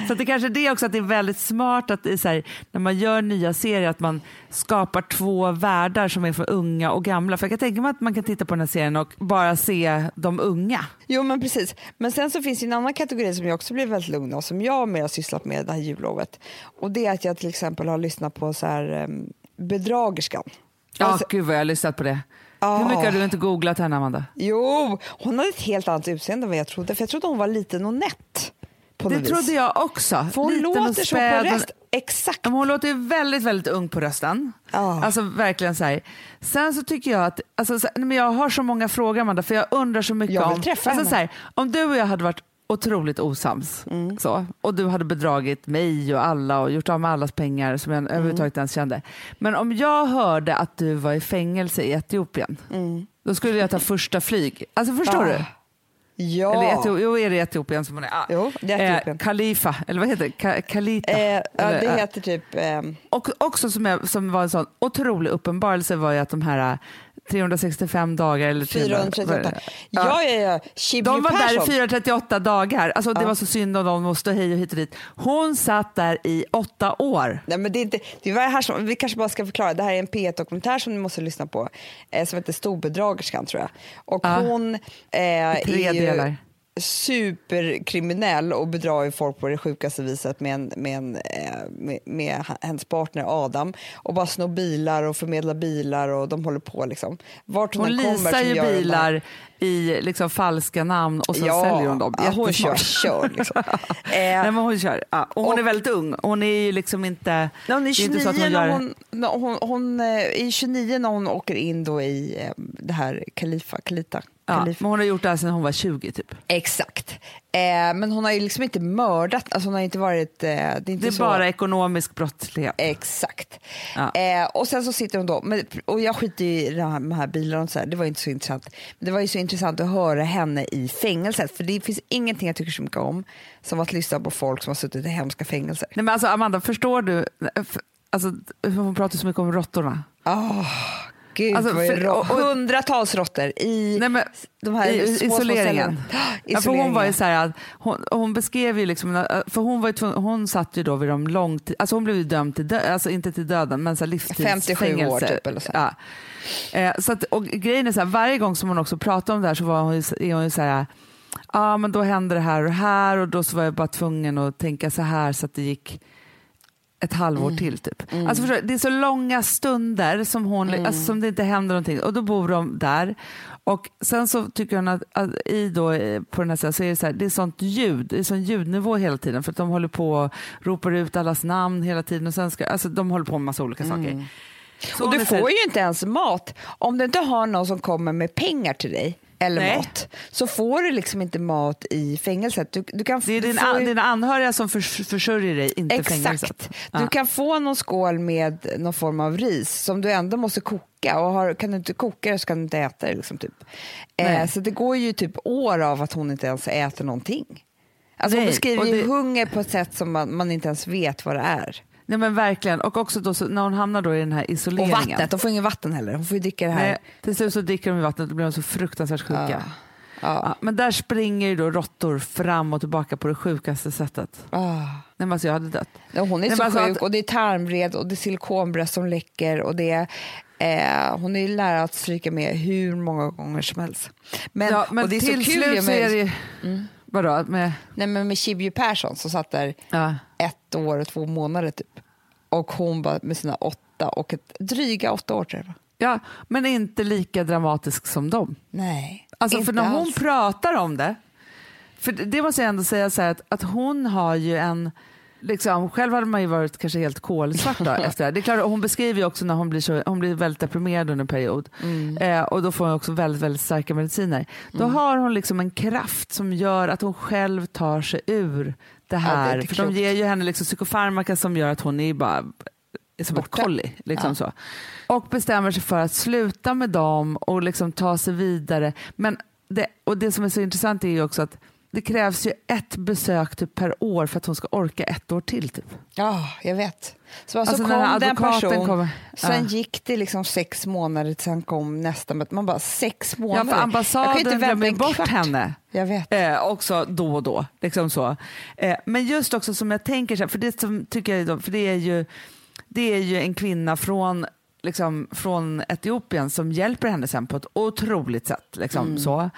[SPEAKER 2] Så det kanske är det också att det är väldigt smart att så här, när man gör nya serier att man skapar två världar som är för unga och gamla. För jag kan tänka mig att man kan titta på den här serien och bara se de unga.
[SPEAKER 3] Jo men precis. Men sen så finns det en annan kategori som jag också blev väldigt lugn av som jag mer har sysslat med det här jullovet. Och det är att jag till exempel har lyssnat på så här um, Bedragerskan.
[SPEAKER 2] Ja,
[SPEAKER 3] Alltså-
[SPEAKER 2] gud vad jag har lyssnat på det.
[SPEAKER 3] Ja.
[SPEAKER 2] Hur mycket har du inte googlat henne Amanda?
[SPEAKER 3] Jo, hon hade ett helt annat utseende än vad jag trodde. För jag trodde hon var liten och nätt. På
[SPEAKER 2] Det
[SPEAKER 3] något vis.
[SPEAKER 2] trodde jag också.
[SPEAKER 3] För hon
[SPEAKER 2] Liten
[SPEAKER 3] låter så på röst. Exakt.
[SPEAKER 2] Men Hon låter väldigt, väldigt ung på rösten.
[SPEAKER 3] Ja.
[SPEAKER 2] Alltså verkligen så här. Sen så tycker jag att, alltså, så, men jag har så många frågor Amanda, för jag undrar så mycket
[SPEAKER 3] Jag vill
[SPEAKER 2] om,
[SPEAKER 3] träffa
[SPEAKER 2] alltså,
[SPEAKER 3] henne.
[SPEAKER 2] så här, om du och jag hade varit otroligt osams
[SPEAKER 3] Mm.
[SPEAKER 2] så, och du hade bedragit mig och alla och gjort av med allas pengar som jag
[SPEAKER 3] Mm.
[SPEAKER 2] överhuvudtaget ens kände. Men om jag hörde att du var i fängelse i Etiopien, då skulle jag ta första flyg. Alltså förstår
[SPEAKER 3] Mm. Ah.
[SPEAKER 2] du?
[SPEAKER 3] Ja.
[SPEAKER 2] Eller Etio- jo, är det Etiopien som hon är? Ah.
[SPEAKER 3] Jo, det är Etiopien.
[SPEAKER 2] Eh, Khalifa, eller vad heter det? Ka- Kalita?
[SPEAKER 3] Eh, ja,
[SPEAKER 2] Eller,
[SPEAKER 3] det
[SPEAKER 2] eh,
[SPEAKER 3] heter typ... ehm,
[SPEAKER 2] och också som, jag, som var en sån otrolig uppenbarelse var ju att de här 365 dagar eller 300
[SPEAKER 3] 438.
[SPEAKER 2] Ja.
[SPEAKER 3] Ja, ja, ja.
[SPEAKER 2] De var där i 438 dagar. Alltså, Det
[SPEAKER 3] Ja.
[SPEAKER 2] var så synd om dem, måste hej och hit och dit. Hon satt där i åtta år.
[SPEAKER 3] Nej, men det är inte, det det här som, vi kanske bara ska förklara. Det här är en P1-dokumentär som ni måste lyssna på. Eh, som heter Storbedragerskan tror jag. Och
[SPEAKER 2] Ja.
[SPEAKER 3] hon eh,
[SPEAKER 2] tre
[SPEAKER 3] är ju
[SPEAKER 2] delar.
[SPEAKER 3] Superkriminell och bedrar folk på det sjukaste viset med, en, med, en, eh, med, med hennes partner Adam. Och bara snor bilar och förmedlar bilar och de håller på liksom. Vart hon,
[SPEAKER 2] Hon leasar ju bilar i liksom falska namn och så säljer hon dem.
[SPEAKER 3] Ja, hon kör, kör liksom. <laughs>
[SPEAKER 2] Nej,
[SPEAKER 3] eh,
[SPEAKER 2] men hon kör. Ja. Och hon
[SPEAKER 3] och-
[SPEAKER 2] är väldigt ung. Hon är ju liksom inte...
[SPEAKER 3] när hon är
[SPEAKER 2] det är inte
[SPEAKER 3] 29
[SPEAKER 2] så att hon
[SPEAKER 3] när
[SPEAKER 2] gör-
[SPEAKER 3] hon, hon, hon eh, är 29 när hon åker in då i eh, det här Khalifa, Kalita.
[SPEAKER 2] Ja,
[SPEAKER 3] Khalifa.
[SPEAKER 2] men hon har gjort det här sedan hon var 20 typ.
[SPEAKER 3] Exakt. Eh, men hon har ju liksom inte mördat, alltså hon har inte varit... Eh, det är inte
[SPEAKER 2] Det är
[SPEAKER 3] så...
[SPEAKER 2] bara ekonomisk brottslighet.
[SPEAKER 3] Exakt.
[SPEAKER 2] Ja.
[SPEAKER 3] Eh, och sen så sitter hon då, men, och jag skiter ju i de här, de här bilarna och så här, det var inte så intressant. Men det var ju så intressant att höra henne i fängelset, för det finns ingenting jag tycker så mycket om som att lyssna på folk som har suttit i hemska fängelser.
[SPEAKER 2] Nej, men alltså, Amanda, förstår du? Alltså, hon pratar så mycket om råttorna.
[SPEAKER 3] Oh, gud,
[SPEAKER 2] Alltså, för- och- och-
[SPEAKER 3] hundratals råttor i
[SPEAKER 2] Nej, men,
[SPEAKER 3] de här
[SPEAKER 2] i,
[SPEAKER 3] små, små
[SPEAKER 2] isoleringen.
[SPEAKER 3] ställena. <gasps>
[SPEAKER 2] Ja, för hon var ju så här, hon, hon beskrev ju liksom, för hon, var ju tvungen, hon satt ju då vid de långtid, alltså hon blev ju dömd till döden, alltså inte till döden men så här
[SPEAKER 3] 57 år
[SPEAKER 2] livstidsfängelse.
[SPEAKER 3] typ, eller så.
[SPEAKER 2] Ja. Eh, så att, och grejen är så här, varje gång som hon också pratar om det här så var hon, ju- är hon ju så här, ja men då hände det här och här och då så var jag bara tvungen att tänka så här så att det gick ett halvår
[SPEAKER 3] Mm.
[SPEAKER 2] till typ. Alltså förstår, du, det är så långa stunder som, hon,
[SPEAKER 3] Mm.
[SPEAKER 2] alltså, som det inte händer någonting och då bor de där. Och sen så tycker hon att, att i då, eh, på den här sidan så är det så här, det är sånt ljud, det är sån ljudnivå hela tiden för att de håller på och ropar ut allas namn hela tiden och sen ska, alltså de håller på med massa olika saker.
[SPEAKER 3] Mm. Och du får ju inte ens mat. Om du inte har någon som kommer med pengar till dig eller
[SPEAKER 2] Nej.
[SPEAKER 3] mat så får du liksom inte mat i fängelset. Du, du kan,
[SPEAKER 2] det är din, an, dina anhöriga som förs, försörjer dig, inte fängelset.
[SPEAKER 3] Exakt.
[SPEAKER 2] Ja.
[SPEAKER 3] Du kan få någon skål med någon form av ris som du ändå måste koka och har, kan du inte koka det så kan du inte äta det. Liksom, typ. eh, så det går ju typ år av att hon inte ens äter någonting. Alltså hon beskriver
[SPEAKER 2] det-
[SPEAKER 3] hunger på ett sätt som man, man inte ens vet vad det är.
[SPEAKER 2] Nej men verkligen, och också då, när hon hamnar då i den här
[SPEAKER 3] Och
[SPEAKER 2] isoleringen.
[SPEAKER 3] vattnet, de får ingen vatten heller. Hon får ju dricka det här.
[SPEAKER 2] Nej, till slut så dricker de vattnet och blir de så fruktansvärt sjuka.
[SPEAKER 3] Ja. Ja.
[SPEAKER 2] Ja, men där springer ju då råttor fram och tillbaka på det sjukaste sättet.
[SPEAKER 3] Ah.
[SPEAKER 2] Nej, men alltså jag hade dött.
[SPEAKER 3] Ja, Hon är
[SPEAKER 2] Nej,
[SPEAKER 3] så
[SPEAKER 2] alltså
[SPEAKER 3] sjuk
[SPEAKER 2] att-
[SPEAKER 3] och det är tarmvred och det är silikonbröst som läcker och det är, eh, hon är ju lärare att stryka med hur många gånger som helst. Men,
[SPEAKER 2] ja, men
[SPEAKER 3] och det är
[SPEAKER 2] till
[SPEAKER 3] så kul
[SPEAKER 2] slut så är det ju... Vadå? Med,
[SPEAKER 3] nej, men med Shibju Persson som satt där
[SPEAKER 2] ja.
[SPEAKER 3] ett år och två månader typ. Och hon bara med sina åtta och ett, dryga åtta år tror jag. var.
[SPEAKER 2] ja, men inte lika dramatisk som dem.
[SPEAKER 3] Nej,
[SPEAKER 2] Alltså, för när hon
[SPEAKER 3] alls.
[SPEAKER 2] pratar om det, för det det måste jag ändå säga så här att, att hon har ju en, liksom, själv hade man ju varit kanske helt kolsvart <laughs> efter det. Det är klart, hon beskriver ju också när hon blir, så, hon blir väldigt deprimerad under en period
[SPEAKER 3] Mm.
[SPEAKER 2] eh, och då får hon också väldigt, väldigt starka mediciner. Då har hon liksom en kraft som gör att hon själv tar sig ur det
[SPEAKER 3] det
[SPEAKER 2] här.
[SPEAKER 3] är
[SPEAKER 2] För de ger ju henne liksom psykofarmaka som gör att hon är bara som
[SPEAKER 3] Borta.
[SPEAKER 2] ett kolli. Liksom
[SPEAKER 3] Ja.
[SPEAKER 2] så. Och bestämmer sig för att sluta med dem och liksom ta sig vidare. Men det, och det som är så intressant är ju också att det krävs ju ett besök typ per år för att hon ska orka ett år till. Typ.
[SPEAKER 3] Ja, jag vet. Så alltså,
[SPEAKER 2] Alltså,
[SPEAKER 3] kom den
[SPEAKER 2] advokaten
[SPEAKER 3] person,
[SPEAKER 2] kommer-
[SPEAKER 3] sen
[SPEAKER 2] Ja.
[SPEAKER 3] gick det liksom sex månader han kom nästa möte. Man bara, sex
[SPEAKER 2] Ja,
[SPEAKER 3] månader?
[SPEAKER 2] för
[SPEAKER 3] Jag kan
[SPEAKER 2] ambassaden glömmer bort
[SPEAKER 3] kvart.
[SPEAKER 2] henne.
[SPEAKER 3] Jag vet.
[SPEAKER 2] Eh, också då och då. Liksom så. Eh, men just också som jag tänker, för det som tycker jag, för det är ju, det är ju en kvinna från, liksom, från Etiopien som hjälper henne sen på ett otroligt sätt. Liksom, så.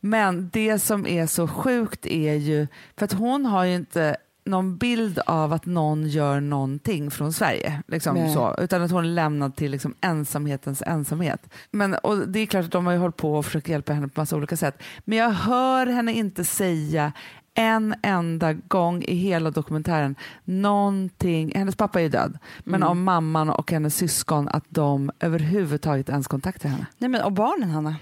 [SPEAKER 2] Men det som är så sjukt är ju, för att hon har ju inte någon bild av att någon gör någonting från Sverige. Liksom så, utan att hon är lämnad till liksom ensamhetens ensamhet. Men, och det är klart att de har ju hållit på och försökt hjälpa henne på massa olika sätt. Men jag hör henne inte säga en enda gång i hela dokumentären någonting, hennes pappa är ju död, men om mamman och hennes syskon att de överhuvudtaget ens kontaktar henne.
[SPEAKER 3] Nej, men, och barnen, Hanna?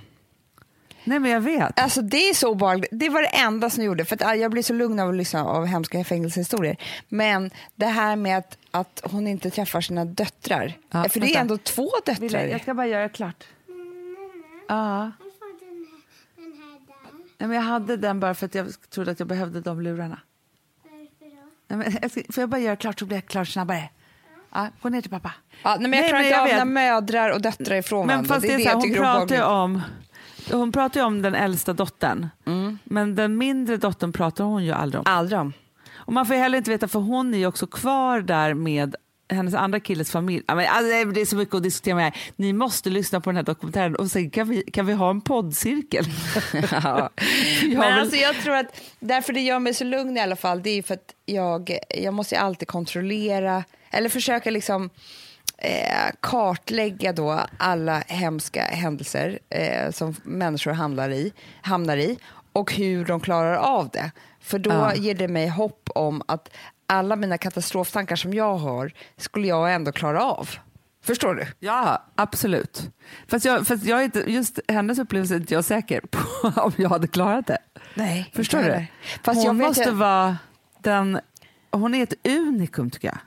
[SPEAKER 2] Nej men jag vet.
[SPEAKER 3] Alltså det är så obehagligt. Det var det enda som gjorde, för att jag blir så lugn av att lyssna av hemska fängelsehistorier. Men det här med att, att hon inte träffar sina döttrar.
[SPEAKER 2] Ja,
[SPEAKER 3] för det
[SPEAKER 2] vänta.
[SPEAKER 3] är ändå två döttrar.
[SPEAKER 2] ska bara göra klart. Ja. Nej, men jag hade den bara för att jag trodde att jag behövde de lurarna. Nej, men jag ska, får jag bara göra klart så blir jag klar snabbare. Ja, gå ner till pappa.
[SPEAKER 3] Ja, nej, men jag
[SPEAKER 2] Nej,
[SPEAKER 3] klarar
[SPEAKER 2] men
[SPEAKER 3] inte
[SPEAKER 2] jag
[SPEAKER 3] av
[SPEAKER 2] vet.
[SPEAKER 3] när mödrar och döttrar ifrån
[SPEAKER 2] Men
[SPEAKER 3] varandra.
[SPEAKER 2] fast
[SPEAKER 3] Det är det
[SPEAKER 2] här, hon pratar om hon pratar ju om den äldsta dottern.
[SPEAKER 3] Mm.
[SPEAKER 2] Men den mindre dottern pratar hon ju aldrig om.
[SPEAKER 3] Aldrig om.
[SPEAKER 2] Och man får heller inte veta för hon är ju också kvar där med hennes andra killes familj. Alltså, det är så mycket att diskutera med. Ni måste lyssna på den här dokumentären och sen kan vi, kan vi ha en poddcirkel. <laughs>
[SPEAKER 3] Ja. <laughs> Men alltså jag tror att därför det gör mig så lugn i alla fall, det är för att jag, jag måste alltid kontrollera, eller försöka liksom eh, kartlägga då alla hemska händelser eh, som människor hamnar i, hamnar i och hur de klarar av det. För då
[SPEAKER 2] Ja.
[SPEAKER 3] ger det mig hopp om att alla mina katastroftankar som jag har skulle jag ändå klara av. Förstår du?
[SPEAKER 2] Ja, absolut. Fast, jag, fast jag är inte, just hennes upplevelse är inte jag säker på <laughs> om jag hade klarat det.
[SPEAKER 3] Nej,
[SPEAKER 2] Förstår du?
[SPEAKER 3] Fast
[SPEAKER 2] hon
[SPEAKER 3] jag
[SPEAKER 2] måste
[SPEAKER 3] ju-
[SPEAKER 2] vara den... Hon är ett unikum tycker jag.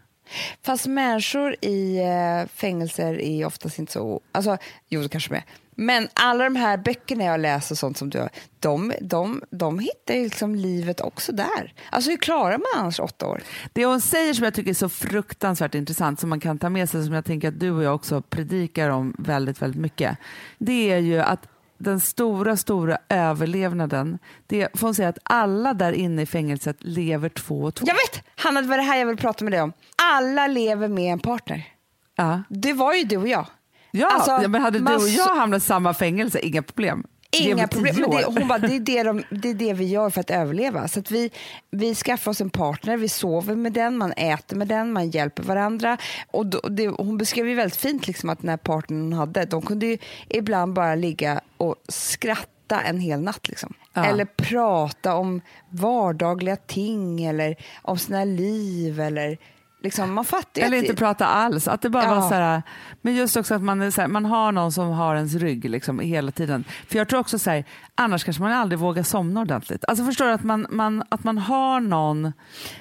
[SPEAKER 3] Fast människor i eh, fängelser är oftast inte så... Alltså, jo, det kanske de är. Men alla de här böckerna jag läser och sånt som du har, de, de, de hittar ju liksom livet också där. Alltså hur klarar man annars åtta år?
[SPEAKER 2] Det hon säger som jag tycker är så fruktansvärt intressant som man kan ta med sig som jag tänker att du och jag också predikar om väldigt, väldigt mycket. Det är ju att den stora, stora överlevnaden, det får hon säga att alla där inne i fängelset lever två och två.
[SPEAKER 3] Jag vet! Hanna, det var det här jag ville prata med dig om. Alla lever med en partner.
[SPEAKER 2] Ja,
[SPEAKER 3] Det var ju du och jag.
[SPEAKER 2] ja
[SPEAKER 3] Alltså,
[SPEAKER 2] ja, men hade du och jag hamnat i samma fängelse, inga problem.
[SPEAKER 3] Inga problem. Men det, hon bara, det, är det, de, <laughs> det är det vi gör för att överleva. Så att vi, vi skaffar oss en partner, vi sover med den, man äter med den, man hjälper varandra. Och då, det, hon beskrev ju väldigt fint liksom att den här partnern hon hade, de kunde ju ibland bara ligga och skratta en hel natt. Liksom.
[SPEAKER 2] Ja.
[SPEAKER 3] Eller prata om vardagliga ting eller om sina liv. Eller, liksom, man fattar
[SPEAKER 2] Eller inte
[SPEAKER 3] det-
[SPEAKER 2] prata alls. Att det bara
[SPEAKER 3] Ja.
[SPEAKER 2] var så här, men just också att man, så här, man har någon som har ens rygg liksom, hela tiden. För jag tror också så här, annars kanske man aldrig vågar somna ordentligt. Alltså förstår du att man, man, att man har någon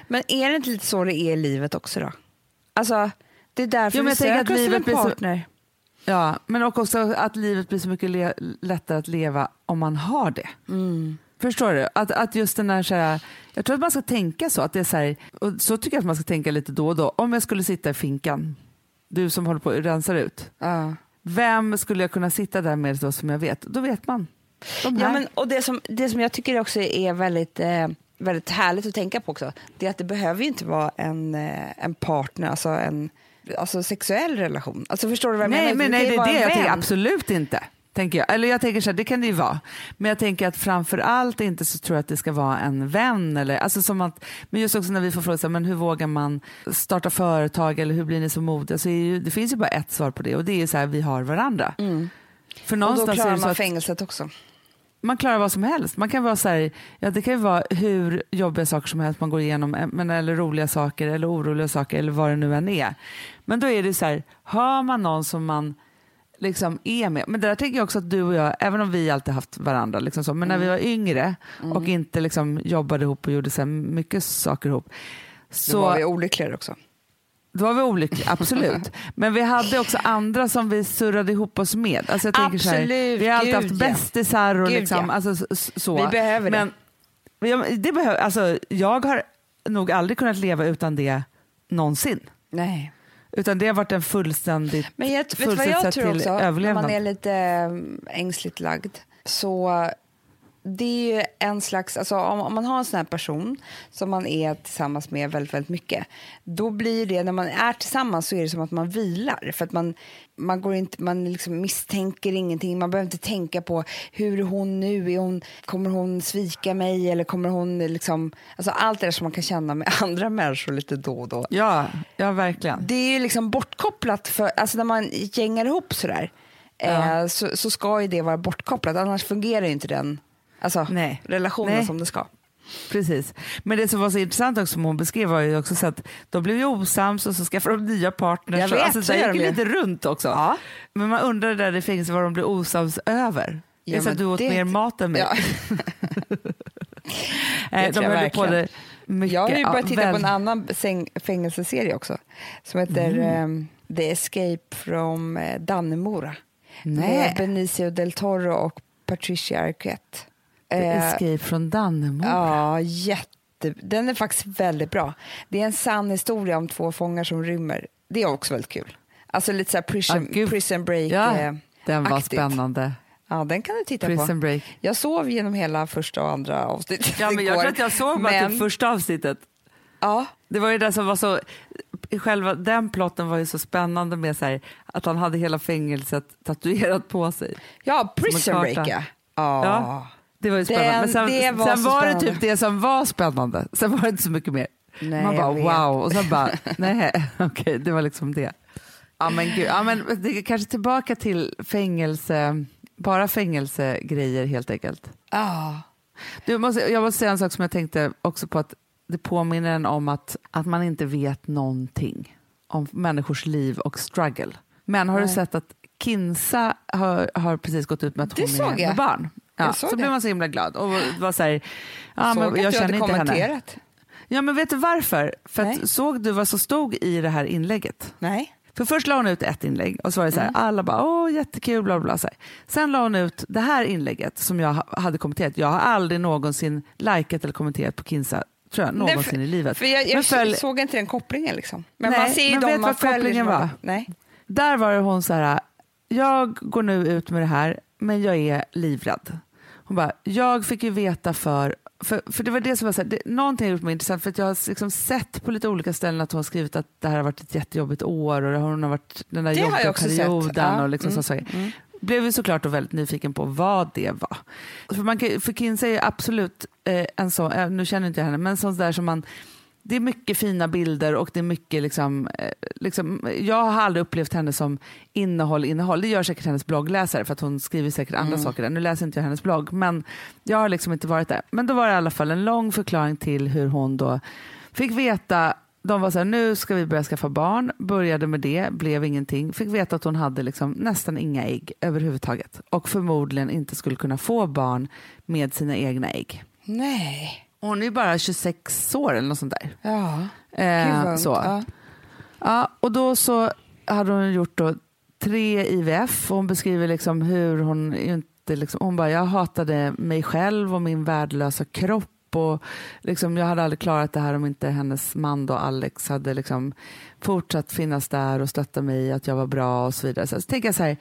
[SPEAKER 3] Men är det inte lite så det är i livet också då? Alltså, det är därför
[SPEAKER 2] Jo,
[SPEAKER 3] vi söker oss en
[SPEAKER 2] blir så-
[SPEAKER 3] partner.
[SPEAKER 2] Ja, men också att livet blir så mycket le- lättare att leva om man har det. Förstår du? Att, att just den där, så här, jag tror att man ska tänka så. Att det är så, här, och så tycker jag att man ska tänka lite då och då. Om jag skulle sitta i finkan, du som håller på och rensar ut.
[SPEAKER 3] Ja.
[SPEAKER 2] Vem skulle jag kunna sitta där med då som jag vet? Då vet man. De här.
[SPEAKER 3] Ja, men, och det, som, det som jag tycker också är väldigt, eh, väldigt härligt att tänka på också, det är att det behöver ju inte vara en, eh, en partner, alltså en alltså sexuell relation. Alltså förstår du vad jag
[SPEAKER 2] nej,
[SPEAKER 3] menar?
[SPEAKER 2] men nej, det är det jag tänker. Absolut inte. Tänker jag. Eller jag tänker så här, det kan det ju vara. Men jag tänker att framför allt inte så tror jag att det ska vara en vän. Eller, alltså som att, men just också när vi får fråga så här, men hur vågar man starta företag eller hur blir ni så modiga? Så ju, det finns ju bara ett svar på det och det är så här, vi har varandra. För
[SPEAKER 3] Mm. Och då
[SPEAKER 2] någonstans
[SPEAKER 3] klarar man fängelset också.
[SPEAKER 2] man klarar vad som helst. Man kan vara så här, ja, det kan ju vara hur jobbiga saker som helst man går igenom, eh, men, eller roliga saker eller oroliga saker eller vad det nu än är. Men då är det så här, hör man någon som man liksom är med. Men det där tänker jag också att du och jag, även om vi alltid haft varandra, liksom så, men när vi var yngre och inte liksom jobbade ihop och gjorde så mycket saker ihop.
[SPEAKER 3] Så
[SPEAKER 2] Så
[SPEAKER 3] var vi olyckligare också.
[SPEAKER 2] då var vi olyckliga, absolut. <laughs> Men vi hade också andra som vi surrade ihop oss med. Alltså jag tänker så här,
[SPEAKER 3] Absolut,
[SPEAKER 2] vi har alltid haft bästisar och
[SPEAKER 3] Gud,
[SPEAKER 2] liksom,
[SPEAKER 3] ja.
[SPEAKER 2] alltså, så.
[SPEAKER 3] Vi behöver det.
[SPEAKER 2] Men det behöver, alltså, jag har nog aldrig kunnat leva utan det någonsin.
[SPEAKER 3] Nej.
[SPEAKER 2] Utan det har varit en fullständigt
[SPEAKER 3] Men jag, vet du vad
[SPEAKER 2] fullständigt
[SPEAKER 3] jag tror också, när
[SPEAKER 2] överlevnad.
[SPEAKER 3] man är lite mm, ängsligt lagd, så det är ju en slags, alltså om, om man har en sån här person som man är tillsammans med väldigt, väldigt mycket, då blir det, när man är tillsammans så är det som att man vilar, för att man, man, går inte, man liksom misstänker ingenting, man behöver inte tänka på hur hon nu, är hon, kommer hon svika mig eller kommer hon liksom, alltså allt det där som man kan känna med <laughs> andra människor lite då och då.
[SPEAKER 2] Ja, ja, verkligen.
[SPEAKER 3] Det är ju liksom bortkopplat, för, alltså när man gängar ihop sådär
[SPEAKER 2] Ja.
[SPEAKER 3] eh, så, så ska ju det vara bortkopplat, annars fungerar ju inte den alltså,
[SPEAKER 2] Nej.
[SPEAKER 3] relationen
[SPEAKER 2] Nej.
[SPEAKER 3] som det ska.
[SPEAKER 2] Precis. Men det som var så intressant också som hon beskrev var ju också så att de blev ju osams och så skaffade de nya partners.
[SPEAKER 3] Jag vet,
[SPEAKER 2] alltså,
[SPEAKER 3] så
[SPEAKER 2] det gick
[SPEAKER 3] de ju.
[SPEAKER 2] lite runt också.
[SPEAKER 3] Ja.
[SPEAKER 2] Men man undrar där i fängelset vad de blev osams över.
[SPEAKER 3] Ja,
[SPEAKER 2] det är så att du åt
[SPEAKER 3] det-
[SPEAKER 2] mer mat än mig.
[SPEAKER 3] Ja. <laughs>
[SPEAKER 2] Nej,
[SPEAKER 3] tror
[SPEAKER 2] de
[SPEAKER 3] jag
[SPEAKER 2] höll på det mycket.
[SPEAKER 3] Jag har ju
[SPEAKER 2] ja,
[SPEAKER 3] börjat titta på en annan fängelseserie också som heter
[SPEAKER 2] Mm.
[SPEAKER 3] eh, The Escape from eh, Dannemora.
[SPEAKER 2] Nej.
[SPEAKER 3] Med Benicio del Toro och Patricia Arquette. Eh,
[SPEAKER 2] Escape från Dannemora.
[SPEAKER 3] Ja, jätte. Den är faktiskt väldigt bra. Det är en sann historia om två fångar som rymmer. Det är också väldigt kul. Alltså lite så här prison,
[SPEAKER 2] Ah, gud.
[SPEAKER 3] prison break.
[SPEAKER 2] Ja,
[SPEAKER 3] eh,
[SPEAKER 2] den var
[SPEAKER 3] aktigt.
[SPEAKER 2] spännande.
[SPEAKER 3] Ja, den kan du titta
[SPEAKER 2] Prison
[SPEAKER 3] på.
[SPEAKER 2] Break.
[SPEAKER 3] Jag sov genom hela första och andra avsnittet
[SPEAKER 2] Ja, men jag
[SPEAKER 3] igår.
[SPEAKER 2] tror att jag såg bara
[SPEAKER 3] Men-
[SPEAKER 2] typ första avsnittet.
[SPEAKER 3] Ja,
[SPEAKER 2] Det var ju det som var så, själva den plotten var ju så spännande med så här, att han hade hela fängelset tatuerat på sig.
[SPEAKER 3] ja Prison. Break ja. Ja.
[SPEAKER 2] Det var ju spännande.
[SPEAKER 3] Den-
[SPEAKER 2] Men sen,
[SPEAKER 3] det var
[SPEAKER 2] sen var det typ det som var spännande. Sen var det inte så mycket mer.
[SPEAKER 3] Nej,
[SPEAKER 2] Man bara wow och sen bara <laughs> nej, okej det var liksom det. Ja men gud, ja, men det är kanske tillbaka till fängelse, bara fängelsegrejer helt enkelt.
[SPEAKER 3] Ja.
[SPEAKER 2] Du måste, jag måste säga en sak som jag tänkte också på att det påminner en om att, att man inte vet någonting om människors liv och struggle. Men har du
[SPEAKER 3] Nej.
[SPEAKER 2] sett att Kinsa har, har precis gått ut med att
[SPEAKER 3] Det
[SPEAKER 2] hon är med barn? Ja, så
[SPEAKER 3] såg
[SPEAKER 2] blev
[SPEAKER 3] det.
[SPEAKER 2] man så himla glad och var så här, ja,
[SPEAKER 3] Såg
[SPEAKER 2] men
[SPEAKER 3] att
[SPEAKER 2] jag
[SPEAKER 3] du hade
[SPEAKER 2] känner inte henne.
[SPEAKER 3] kommenterat.
[SPEAKER 2] Ja men vet du varför? För att, såg du vad som stod i det här inlägget?
[SPEAKER 3] Nej.
[SPEAKER 2] För först la hon ut ett inlägg och så var det så
[SPEAKER 3] Mm.
[SPEAKER 2] här, alla bara åh jättekul bla bla, bla. Så här. Sen la hon ut det här inlägget som jag ha- hade kommenterat. Jag har aldrig någonsin likat eller kommenterat på Kinsa tror jag,
[SPEAKER 3] Nej,
[SPEAKER 2] någonsin i livet.
[SPEAKER 3] För jag,
[SPEAKER 2] Men
[SPEAKER 3] jag
[SPEAKER 2] följ-
[SPEAKER 3] såg inte den kopplingen liksom. Men
[SPEAKER 2] Nej,
[SPEAKER 3] man ser ju
[SPEAKER 2] men vet vad kopplingen
[SPEAKER 3] som-
[SPEAKER 2] var?
[SPEAKER 3] Nej.
[SPEAKER 2] Där var det hon så här, jag går nu ut med det här men jag är livrädd. Hon bara, jag fick ju veta för, för, för det var det som var så här, det, någonting har gjort mig intressant för att jag har liksom sett på lite olika ställen att hon har skrivit att det här har varit ett jättejobbigt år och hon har varit den där
[SPEAKER 3] Det
[SPEAKER 2] jobbiga perioden
[SPEAKER 3] Ja,
[SPEAKER 2] och liksom
[SPEAKER 3] mm,
[SPEAKER 2] så saker. Blev ju såklart då väldigt nyfiken på vad det var. För, man för Kinsey är absolut eh, en sån, eh, nu känner inte jag henne, men sån där som man det är mycket fina bilder och det är mycket liksom, eh, liksom, jag har aldrig upplevt henne som innehåll, innehåll. Det gör säkert hennes bloggläsare för att hon skriver säkert andra
[SPEAKER 3] Mm.
[SPEAKER 2] saker där. Nu läser inte jag hennes blogg men jag har liksom inte varit där. Men då var det i alla fall en lång förklaring till hur hon då fick veta de var så här, nu ska vi börja skaffa barn, började med det, blev ingenting. Fick veta att hon hade liksom nästan inga ägg överhuvudtaget och förmodligen inte skulle kunna få barn med sina egna ägg.
[SPEAKER 3] Nej.
[SPEAKER 2] Hon är bara 26 år eller något sånt där.
[SPEAKER 3] Ja.
[SPEAKER 2] Eh, så.
[SPEAKER 3] Ja.
[SPEAKER 2] Ja, och då så hade hon gjort då tre IVF och hon beskriver liksom hur hon inte liksom, hon bara jag hatade mig själv och min värdelösa kropp och liksom, jag hade aldrig klarat det här om inte hennes man då Alex hade liksom fortsatt finnas där och stötta mig att jag var bra och så vidare. Så, så tänker jag så här,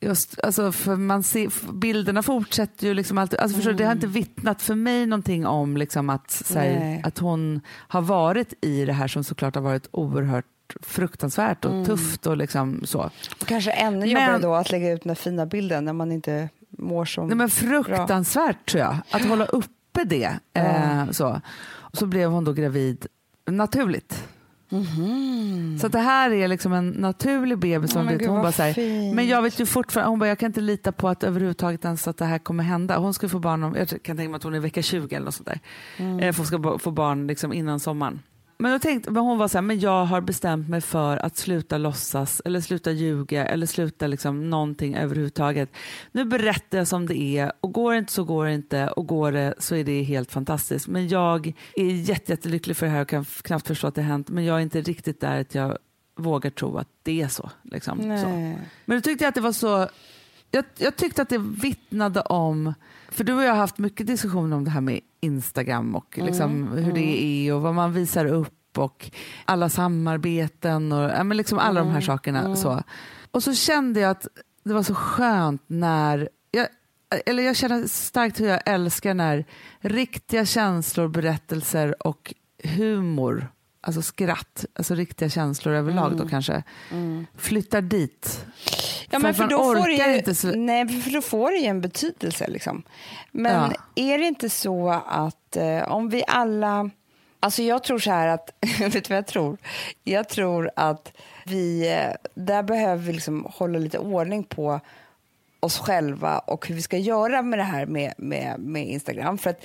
[SPEAKER 2] just, alltså, för man ser, bilderna fortsätter ju liksom alltid, alltså, förstår, du, det har inte vittnat för mig någonting om liksom att, så här,
[SPEAKER 3] Nej.
[SPEAKER 2] att hon har varit i det här som såklart har varit oerhört fruktansvärt och tufft och liksom så.
[SPEAKER 3] Och kanske ännu jobbigare då att lägga ut den här fina bilden när man inte mår som...
[SPEAKER 2] Nej, men fruktansvärt tror jag, att hålla uppe det. Eh, så. Och så blev hon då gravid naturligt.
[SPEAKER 3] Mhm.
[SPEAKER 2] Så att det här är liksom en naturlig bebis som vet,
[SPEAKER 3] gud,
[SPEAKER 2] hon bara så här, men jag vet ju fortfarande, hon bara jag kan inte lita på att överhuvudtaget ens att det här kommer hända. Hon ska få barn om, jag kan tänka mig att hon är vecka 20 eller något sånt där.
[SPEAKER 3] Mm.
[SPEAKER 2] Eh, för hon ska få barn liksom innan sommaren. Men, då tänkte, men hon var så här, men jag har bestämt mig för att sluta låtsas eller sluta ljuga eller sluta liksom någonting överhuvudtaget. Nu berättar jag som det är och går det inte så går det inte och går det så är det helt fantastiskt. Men jag är jätte, jättelycklig för det här och kan knappt förstå att det har hänt men jag är inte riktigt där att jag vågar tro att det är så. Liksom. så. Men då tyckte jag att det var så, jag, jag tyckte att det vittnade om, för du och jag har haft mycket diskussioner om det här med Instagram och liksom hur det är och vad man visar upp och alla samarbeten och ja, men liksom alla de här sakerna. Så. Och så kände jag att det var så skönt när, jag, eller jag känner starkt hur jag älskar när riktiga känslor, berättelser och humor, alltså skratt, alltså riktiga känslor överlag då kanske, flyttar dit.
[SPEAKER 3] Ja, men
[SPEAKER 2] att
[SPEAKER 3] för då får det
[SPEAKER 2] orkar
[SPEAKER 3] ju,
[SPEAKER 2] inte så-
[SPEAKER 3] Nej, för då får det ju en betydelse. Liksom. Men
[SPEAKER 2] Ja.
[SPEAKER 3] är det inte så att eh, om vi alla... Alltså jag tror så här att... <laughs> vet du vad jag tror? Jag tror att vi... eh, Där behöver vi liksom hålla lite ordning på oss själva och hur vi ska göra med det här med, med, med Instagram. För att,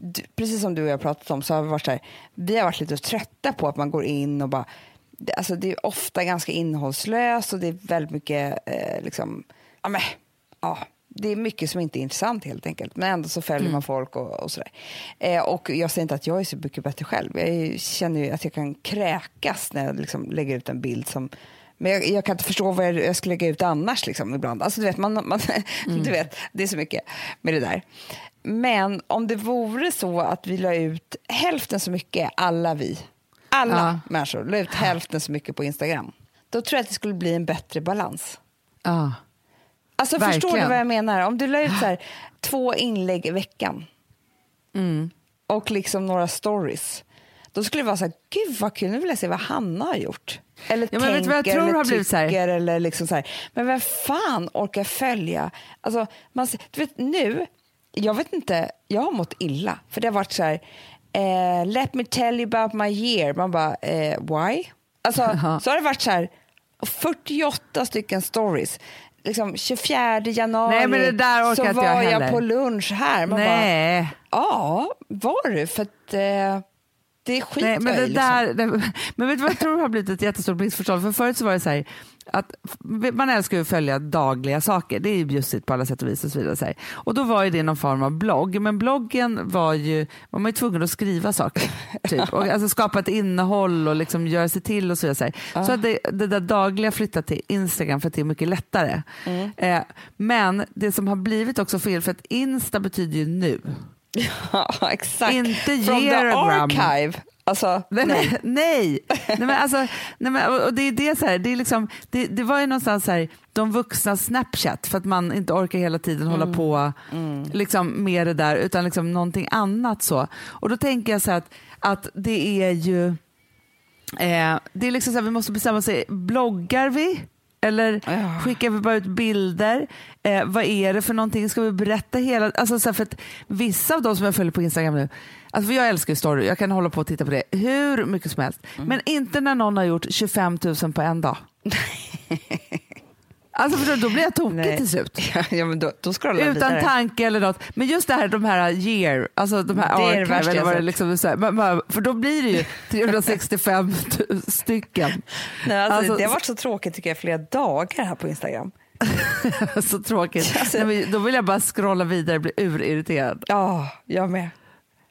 [SPEAKER 3] du- precis som du och jag pratat om så har vi varit så här, vi har varit lite trötta på att man går in och bara det, alltså det är ofta ganska innehållslöst och det är väldigt mycket eh, liksom, ja, men, ja, det är mycket som inte är intressant helt enkelt. Men ändå så följer man folk och, och sådär. Eh, och jag säger inte att jag är så mycket bättre själv. Jag känner ju att jag kan kräkas när jag liksom lägger ut en bild som men jag, jag kan inte förstå vad jag, jag ska lägga ut annars liksom, ibland. Alltså, du, vet, man, man, <laughs> du vet, det är så mycket med det där. Men om det vore så att vi la ut hälften så mycket, alla vi, alla
[SPEAKER 2] Ja.
[SPEAKER 3] människor, la ut hälften så mycket på Instagram, då tror jag att det skulle bli en bättre balans.
[SPEAKER 2] Ja.
[SPEAKER 3] Alltså förstår du
[SPEAKER 2] Verkligen.
[SPEAKER 3] vad jag menar? Om du la ut så här, två inlägg i veckan
[SPEAKER 2] Mm.
[SPEAKER 3] och liksom några stories, då skulle det vara så här, gud vad kul, nu vill jag se vad Hanna har gjort. Eller
[SPEAKER 2] Ja, vad jag
[SPEAKER 3] tänker
[SPEAKER 2] tror
[SPEAKER 3] eller
[SPEAKER 2] har blivit så
[SPEAKER 3] tycker eller liksom så här. Men vem fan orkar följa? Alltså, man, du vet nu, jag vet inte, jag har mått illa för det har varit så här, eh, let me tell you about my year. Man bara, eh, why? Alltså, <laughs> så har det varit så här, 48 stycken stories. Liksom 24 januari
[SPEAKER 2] Nej, men det där orkar
[SPEAKER 3] så var
[SPEAKER 2] jag
[SPEAKER 3] jag, på lunch här. Man bara,
[SPEAKER 2] Nej.
[SPEAKER 3] Ja, var du? För att eh, det skiter
[SPEAKER 2] Nej, men, det.
[SPEAKER 3] Liksom.
[SPEAKER 2] där, det, men vet du vad jag tror har blivit ett jättestort missförstånd? För förut så var det så här att man älskar att följa dagliga saker, det är ju bjussigt på alla sätt och vis och så vidare. Så. Och då var ju det någon form av blogg, men bloggen var ju, var man ju tvungen att skriva saker. <laughs> Typ. Och, alltså skapa ett innehåll och liksom göra sig till och så vidare. Så, så att det, det där dagliga flyttat till Instagram för att det är mycket lättare.
[SPEAKER 3] Mm.
[SPEAKER 2] Eh, men det som har blivit också fel, för att Insta betyder ju nu.
[SPEAKER 3] Ja, <laughs> exakt.
[SPEAKER 2] Inte
[SPEAKER 3] From the archive. Alltså,
[SPEAKER 2] Nej, nej. <laughs> nej. nej men alltså, nej men, och det, är det, så här, det, är liksom, det, det var ju någonstans så här, de vuxna Snapchat för att man inte orkar hela tiden hålla på liksom, med det där utan liksom någonting annat. så. Och då tänker jag så här att, att det är ju, eh, det är liksom så här, vi måste bestämma oss, bloggar vi? Eller
[SPEAKER 3] Ja.
[SPEAKER 2] skickar vi bara ut bilder? Eh, vad är det för någonting? Ska vi berätta hela... Alltså så för att vissa av de som jag följer på Instagram nu, alltså jag älskar story, jag kan hålla på och titta på det hur mycket som helst. Men inte när någon har gjort 25 000 på en dag. <laughs> alltså för då, då blir jag tokig
[SPEAKER 3] Nej.
[SPEAKER 2] till slut. <laughs>
[SPEAKER 3] ja, men då, då
[SPEAKER 2] Utan
[SPEAKER 3] vidare.
[SPEAKER 2] tanke eller något. Men just det här, de här year, alltså de här
[SPEAKER 3] Det
[SPEAKER 2] archive, eller vad det liksom så här, man, man, För då blir det ju <laughs> 365 stycken.
[SPEAKER 3] Nej, alltså,
[SPEAKER 2] Alltså,
[SPEAKER 3] det har varit så tråkigt tycker jag flera dagar här på Instagram. <laughs>
[SPEAKER 2] så tråkigt.
[SPEAKER 3] Alltså-
[SPEAKER 2] Nej, då vill jag bara scrolla vidare och bli urirriterad.
[SPEAKER 3] Ja, jag med.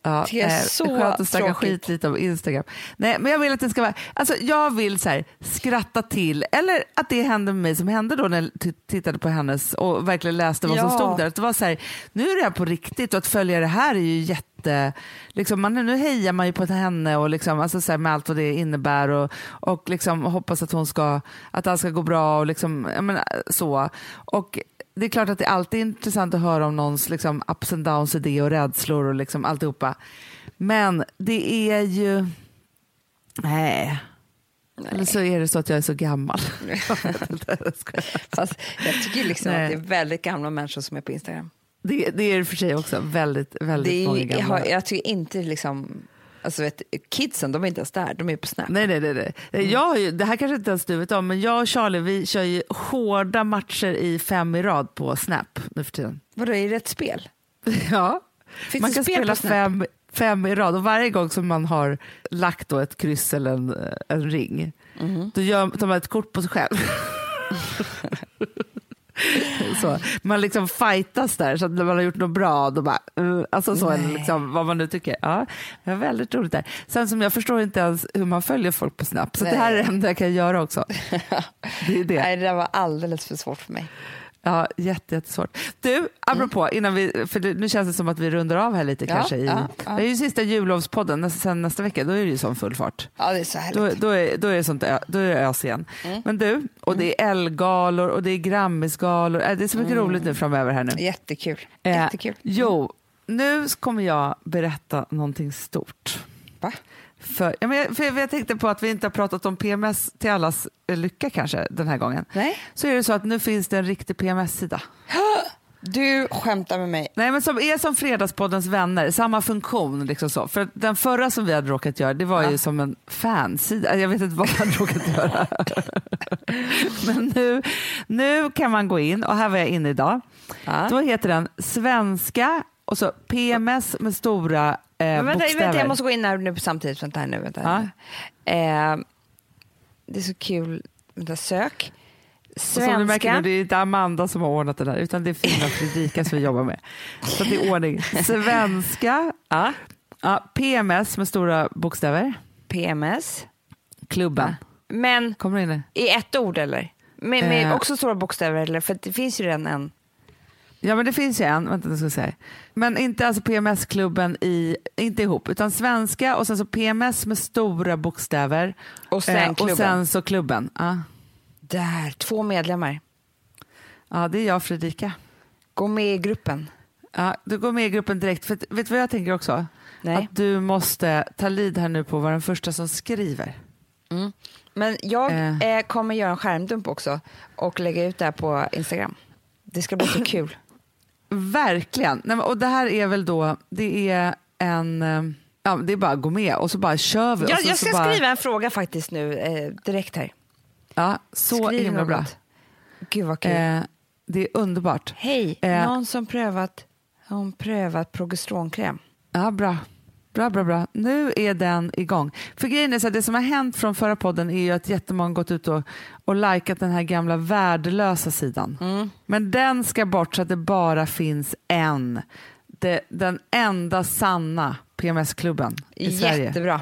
[SPEAKER 2] Ja,
[SPEAKER 3] jag är
[SPEAKER 2] eh,
[SPEAKER 3] så
[SPEAKER 2] skönt att snacka
[SPEAKER 3] tråkigt.
[SPEAKER 2] skit lite om Instagram. Nej, men jag vill att det ska vara, alltså jag vill så här, skratta till, eller att det hände med mig som hände då när jag tittade på hennes och verkligen läste vad som
[SPEAKER 3] Ja.
[SPEAKER 2] stod där. Att det var så här, nu är det här på riktigt och att följa det här är ju jätte, liksom man, nu hejar man ju på henne och liksom, alltså så här, med allt vad det innebär och, och liksom hoppas att hon ska, att allt ska gå bra och liksom, jag menar, så. Och det är klart att det alltid är intressant att höra om någons liksom, ups and downs, idé och rädslor och liksom alltihopa. Men det är ju... Nej. Eller så är det så att jag är så gammal. <laughs> Jag jag.
[SPEAKER 3] Fast jag tycker liksom
[SPEAKER 2] Nej.
[SPEAKER 3] att det är väldigt gamla människor som är på Instagram.
[SPEAKER 2] det, det är det för sig också väldigt, väldigt
[SPEAKER 3] Det
[SPEAKER 2] många
[SPEAKER 3] är, jag,
[SPEAKER 2] gamla.
[SPEAKER 3] har, jag tycker inte liksom... Alltså vet, kidsen, de är inte ens där, de är på Snap.
[SPEAKER 2] Nej, nej, nej. nej.
[SPEAKER 3] Mm.
[SPEAKER 2] Jag ju, det här kanske inte ens du vet om, men jag och Charlie vi kör ju hårda matcher i fem i rad på Snap nu för tiden. <laughs>
[SPEAKER 3] Vadå, är det ett spel?
[SPEAKER 2] Ja.
[SPEAKER 3] Finns
[SPEAKER 2] man kan
[SPEAKER 3] spel
[SPEAKER 2] spela fem, fem i rad och varje gång som man har lagt då ett kryss eller en, en ring,
[SPEAKER 3] Mhm.
[SPEAKER 2] då gör, tar man ett kort på sig själv. <laughs> <laughs> <laughs> så, man liksom fightas där, så att när man har gjort något bra, då bara, uh, alltså så, eller liksom, vad man nu tycker. Ja, det var väldigt roligt där. Sen som jag förstår inte ens hur man följer folk på Snap, så det här är det enda jag kan göra också. <laughs> Det är det.
[SPEAKER 3] Nej, det där var alldeles för svårt för mig.
[SPEAKER 2] Ja, jätte, jättesvårt. Du, apropå, innan vi, för nu känns det som att vi rundar av här lite
[SPEAKER 3] Ja,
[SPEAKER 2] kanske. I,
[SPEAKER 3] ja, ja.
[SPEAKER 2] Det är ju sista jullovspodden, nästa, sen nästa vecka, då är det ju som full fart.
[SPEAKER 3] Ja, det är så härligt.
[SPEAKER 2] Då, då, är, då, är det sånt, då är det ös igen.
[SPEAKER 3] Mm.
[SPEAKER 2] Men du, och det är Ellegalor och det är Grammisgalor, äh, det är så mycket roligt nu framöver här nu.
[SPEAKER 3] Jättekul.
[SPEAKER 2] Eh,
[SPEAKER 3] Jättekul.
[SPEAKER 2] Jo, nu kommer jag berätta någonting stort.
[SPEAKER 3] Va?
[SPEAKER 2] För, ja, men för jag tänkte på att vi inte har pratat om PMS till allas eh, lycka kanske den här gången.
[SPEAKER 3] Nej.
[SPEAKER 2] Så är det så att nu finns det en riktig PMS-sida. <gasps>
[SPEAKER 3] Du skämtar med mig.
[SPEAKER 2] Nej, men som är som Fredagspoddens vänner, samma funktion. Liksom så. För den förra som vi hade råkat göra, det var ju som en fansida. Jag vet inte vad vi hade råkat göra. <laughs> men nu, nu kan man gå in, och här var jag inne idag.
[SPEAKER 3] Ja.
[SPEAKER 2] Då heter den Svenska och så PMS med stora eh,
[SPEAKER 3] vänta, vänta, jag måste gå in här nu samtidigt. Vänta här nu. Vänta här nu. Eh, det är så kul. Vänta, sök.
[SPEAKER 2] Och som du märker nu,
[SPEAKER 3] Svenska.
[SPEAKER 2] det är inte Amanda som har ordnat det där, utan det är fina Fredrika som vi jobbar med. Så det är ordning. <laughs> Svenska,
[SPEAKER 3] Ja.
[SPEAKER 2] ja, PMS med stora bokstäver,
[SPEAKER 3] PMS.
[SPEAKER 2] klubben.
[SPEAKER 3] Men
[SPEAKER 2] Kommer in
[SPEAKER 3] i ett ord eller? Med, med
[SPEAKER 2] Eh.
[SPEAKER 3] också stora bokstäver eller? För det finns ju redan en.
[SPEAKER 2] Ja men det finns ju en, vänta nu ska jag säga. Men inte alltså PMS-klubben i, inte ihop, utan svenska och sen så PMS med stora bokstäver.
[SPEAKER 3] Och sen
[SPEAKER 2] Eh, och
[SPEAKER 3] klubben.
[SPEAKER 2] sen så klubben. Ja.
[SPEAKER 3] Där, två medlemmar.
[SPEAKER 2] ja, det är jag och Fredrika.
[SPEAKER 3] Gå med i gruppen.
[SPEAKER 2] Ja, du går med i gruppen direkt, för vet du vad jag tänker också?
[SPEAKER 3] Nej.
[SPEAKER 2] Att du måste ta lid här nu på att vara den första som skriver.
[SPEAKER 3] Men jag
[SPEAKER 2] Eh.
[SPEAKER 3] eh, kommer göra en skärmdump också och lägga ut det här på Instagram. Det ska bli så <clears throat> kul.
[SPEAKER 2] Verkligen. Nej, och det här är väl då, det är en, eh, ja det är bara att gå med och så bara kör vi. och
[SPEAKER 3] Jag, ska
[SPEAKER 2] bara,
[SPEAKER 3] skriva en fråga faktiskt nu eh, direkt här.
[SPEAKER 2] Ja, så
[SPEAKER 3] Skriv
[SPEAKER 2] himla
[SPEAKER 3] något.
[SPEAKER 2] bra.
[SPEAKER 3] Gud vad kul.
[SPEAKER 2] Eh, det är underbart.
[SPEAKER 3] Hej,
[SPEAKER 2] eh.
[SPEAKER 3] någon som prövat, har prövat progesteronkräm?
[SPEAKER 2] Ja, bra. Bra, bra, bra. Nu är den igång. För grejen är så att det som har hänt från förra podden är ju att jättemånga gått ut och, och likat den här gamla värdelösa sidan.
[SPEAKER 3] Mm.
[SPEAKER 2] Men den ska bort så att det bara finns en. Det, den enda sanna PMS-klubben i Sverige.
[SPEAKER 3] Jättebra.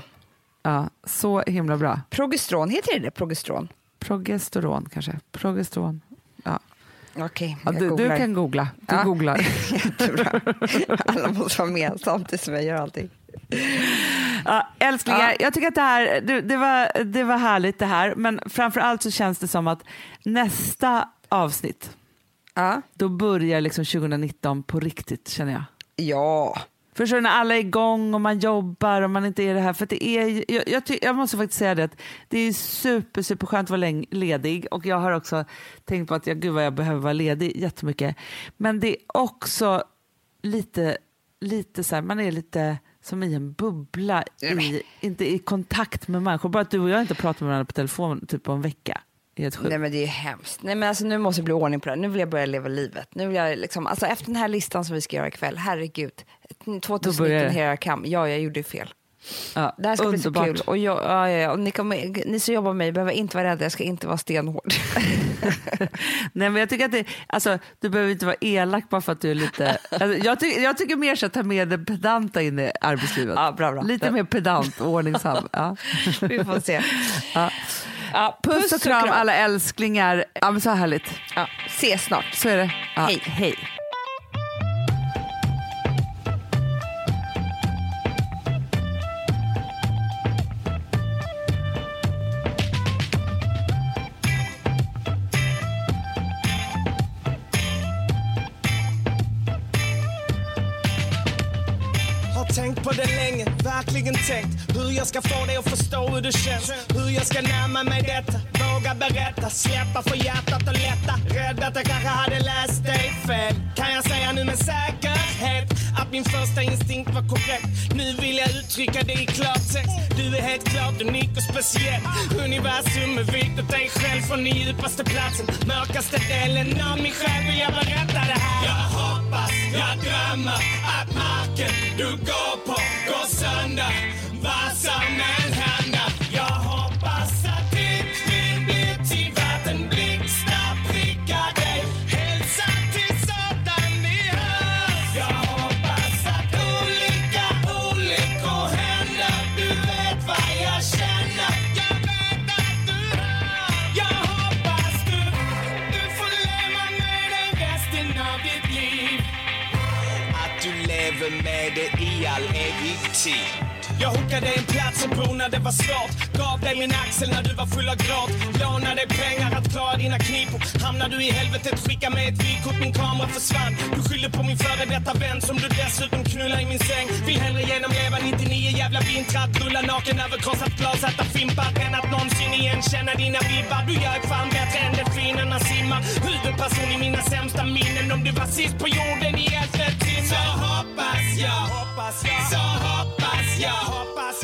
[SPEAKER 2] Ja, så himla bra.
[SPEAKER 3] Progesteron, heter det det? Progesteron?
[SPEAKER 2] Progesteron kanske. Progesteron. Ja.
[SPEAKER 3] Okej,
[SPEAKER 2] Ja, du, du kan googla. Du
[SPEAKER 3] Ja.
[SPEAKER 2] googlar. <laughs>
[SPEAKER 3] Jättebra. Alla måste vara med samtidigt som jag gör allting.
[SPEAKER 2] Ja, älsklingar,
[SPEAKER 3] Ja.
[SPEAKER 2] jag tycker att det här det, det, var, det var härligt det här, men framför allt så känns det som att nästa avsnitt,
[SPEAKER 3] Ja.
[SPEAKER 2] då börjar liksom 2019 på riktigt känner jag.
[SPEAKER 3] Ja.
[SPEAKER 2] Förstår du, när alla är igång och man jobbar och man inte är det här. För det är, jag, jag, jag måste faktiskt säga det att det är super, super skönt att vara läng, ledig och jag har också tänkt på att jag, gud vad jag behöver vara ledig jättemycket. Men det är också lite, lite så här, man är lite som i en bubbla, i, inte i kontakt med människor. Bara att du och jag inte pratar med varandra på telefon typ på en vecka.
[SPEAKER 3] Nej men det är hemskt. Nej men alltså nu måste det bli ordning på det. Nu vill jag börja leva livet. Nu vill jag liksom, alltså efter den här listan som vi ska göra ikväll, herregud.
[SPEAKER 2] börjar
[SPEAKER 3] 2019
[SPEAKER 2] det.
[SPEAKER 3] here I come. Ja, jag gjorde ju fel.
[SPEAKER 2] Ja,
[SPEAKER 3] Det här ska
[SPEAKER 2] underbart.
[SPEAKER 3] bli så kul. Och, jag, ja, ja, och ni, kommer, ni som jobbar med mig behöver inte vara rädda, jag ska inte vara stenhård. <laughs>
[SPEAKER 2] Nej, men jag tycker att det, alltså, du behöver inte vara elak bara för att du är lite... Alltså, jag, ty, jag tycker mer så att ta med det pedanta in i arbetslivet.
[SPEAKER 3] Ja, bra, bra.
[SPEAKER 2] Lite mer pedant och ordningsam. Ja. <laughs>
[SPEAKER 3] vi får se.
[SPEAKER 2] Ja.
[SPEAKER 3] Ja,
[SPEAKER 2] Puss, och kram alla älsklingar. Ja, men så härligt.
[SPEAKER 3] Ja, ses snart.
[SPEAKER 2] Så är det. Ja,
[SPEAKER 3] Hej.
[SPEAKER 2] hej.
[SPEAKER 6] Tänkt på det länge, verkligen tänkt hur jag ska få dig att förstå hur det känns. Hur jag ska närma mig detta, våga berätta, släppa för hjärtat och lätta. Rädd att jag kanske hade läst dig fel. Kan jag säga nu med säkerhet att min första instinkt var korrekt. Nu vill jag uttrycka det i klartext. Du är helt klart unik och speciell. Universum är vitt åt dig själv från den djupaste platsen. Mörkaste delen av min själ vill jag berätta det här. Jag hoppas, jag drömmer att marken du går på går sönder. Vad som än evig tid. Jag hookade en plats och bor när det var svårt. Gav dig min axel när du var full av gråt. Lånade pengar att klara dina knipor. Hamnar du i helvetet, skicka mig ett vykort. Min kamera försvann. Du skyller på min före detta vän som du dessutom knullar i min säng. Vill hellre genomleva 99 jävla vintrar. Rulla naken över krossat glas, äta fimpar. Än att någonsin igen känna dina vibbar. Du gör fan bättre än delfinerna simmar. Huvudperson i mina sämsta minnen. Om du var sist på jorden i elfte timmen. Så hoppas jag, så hoppas jag, så hoppas jag, hoppas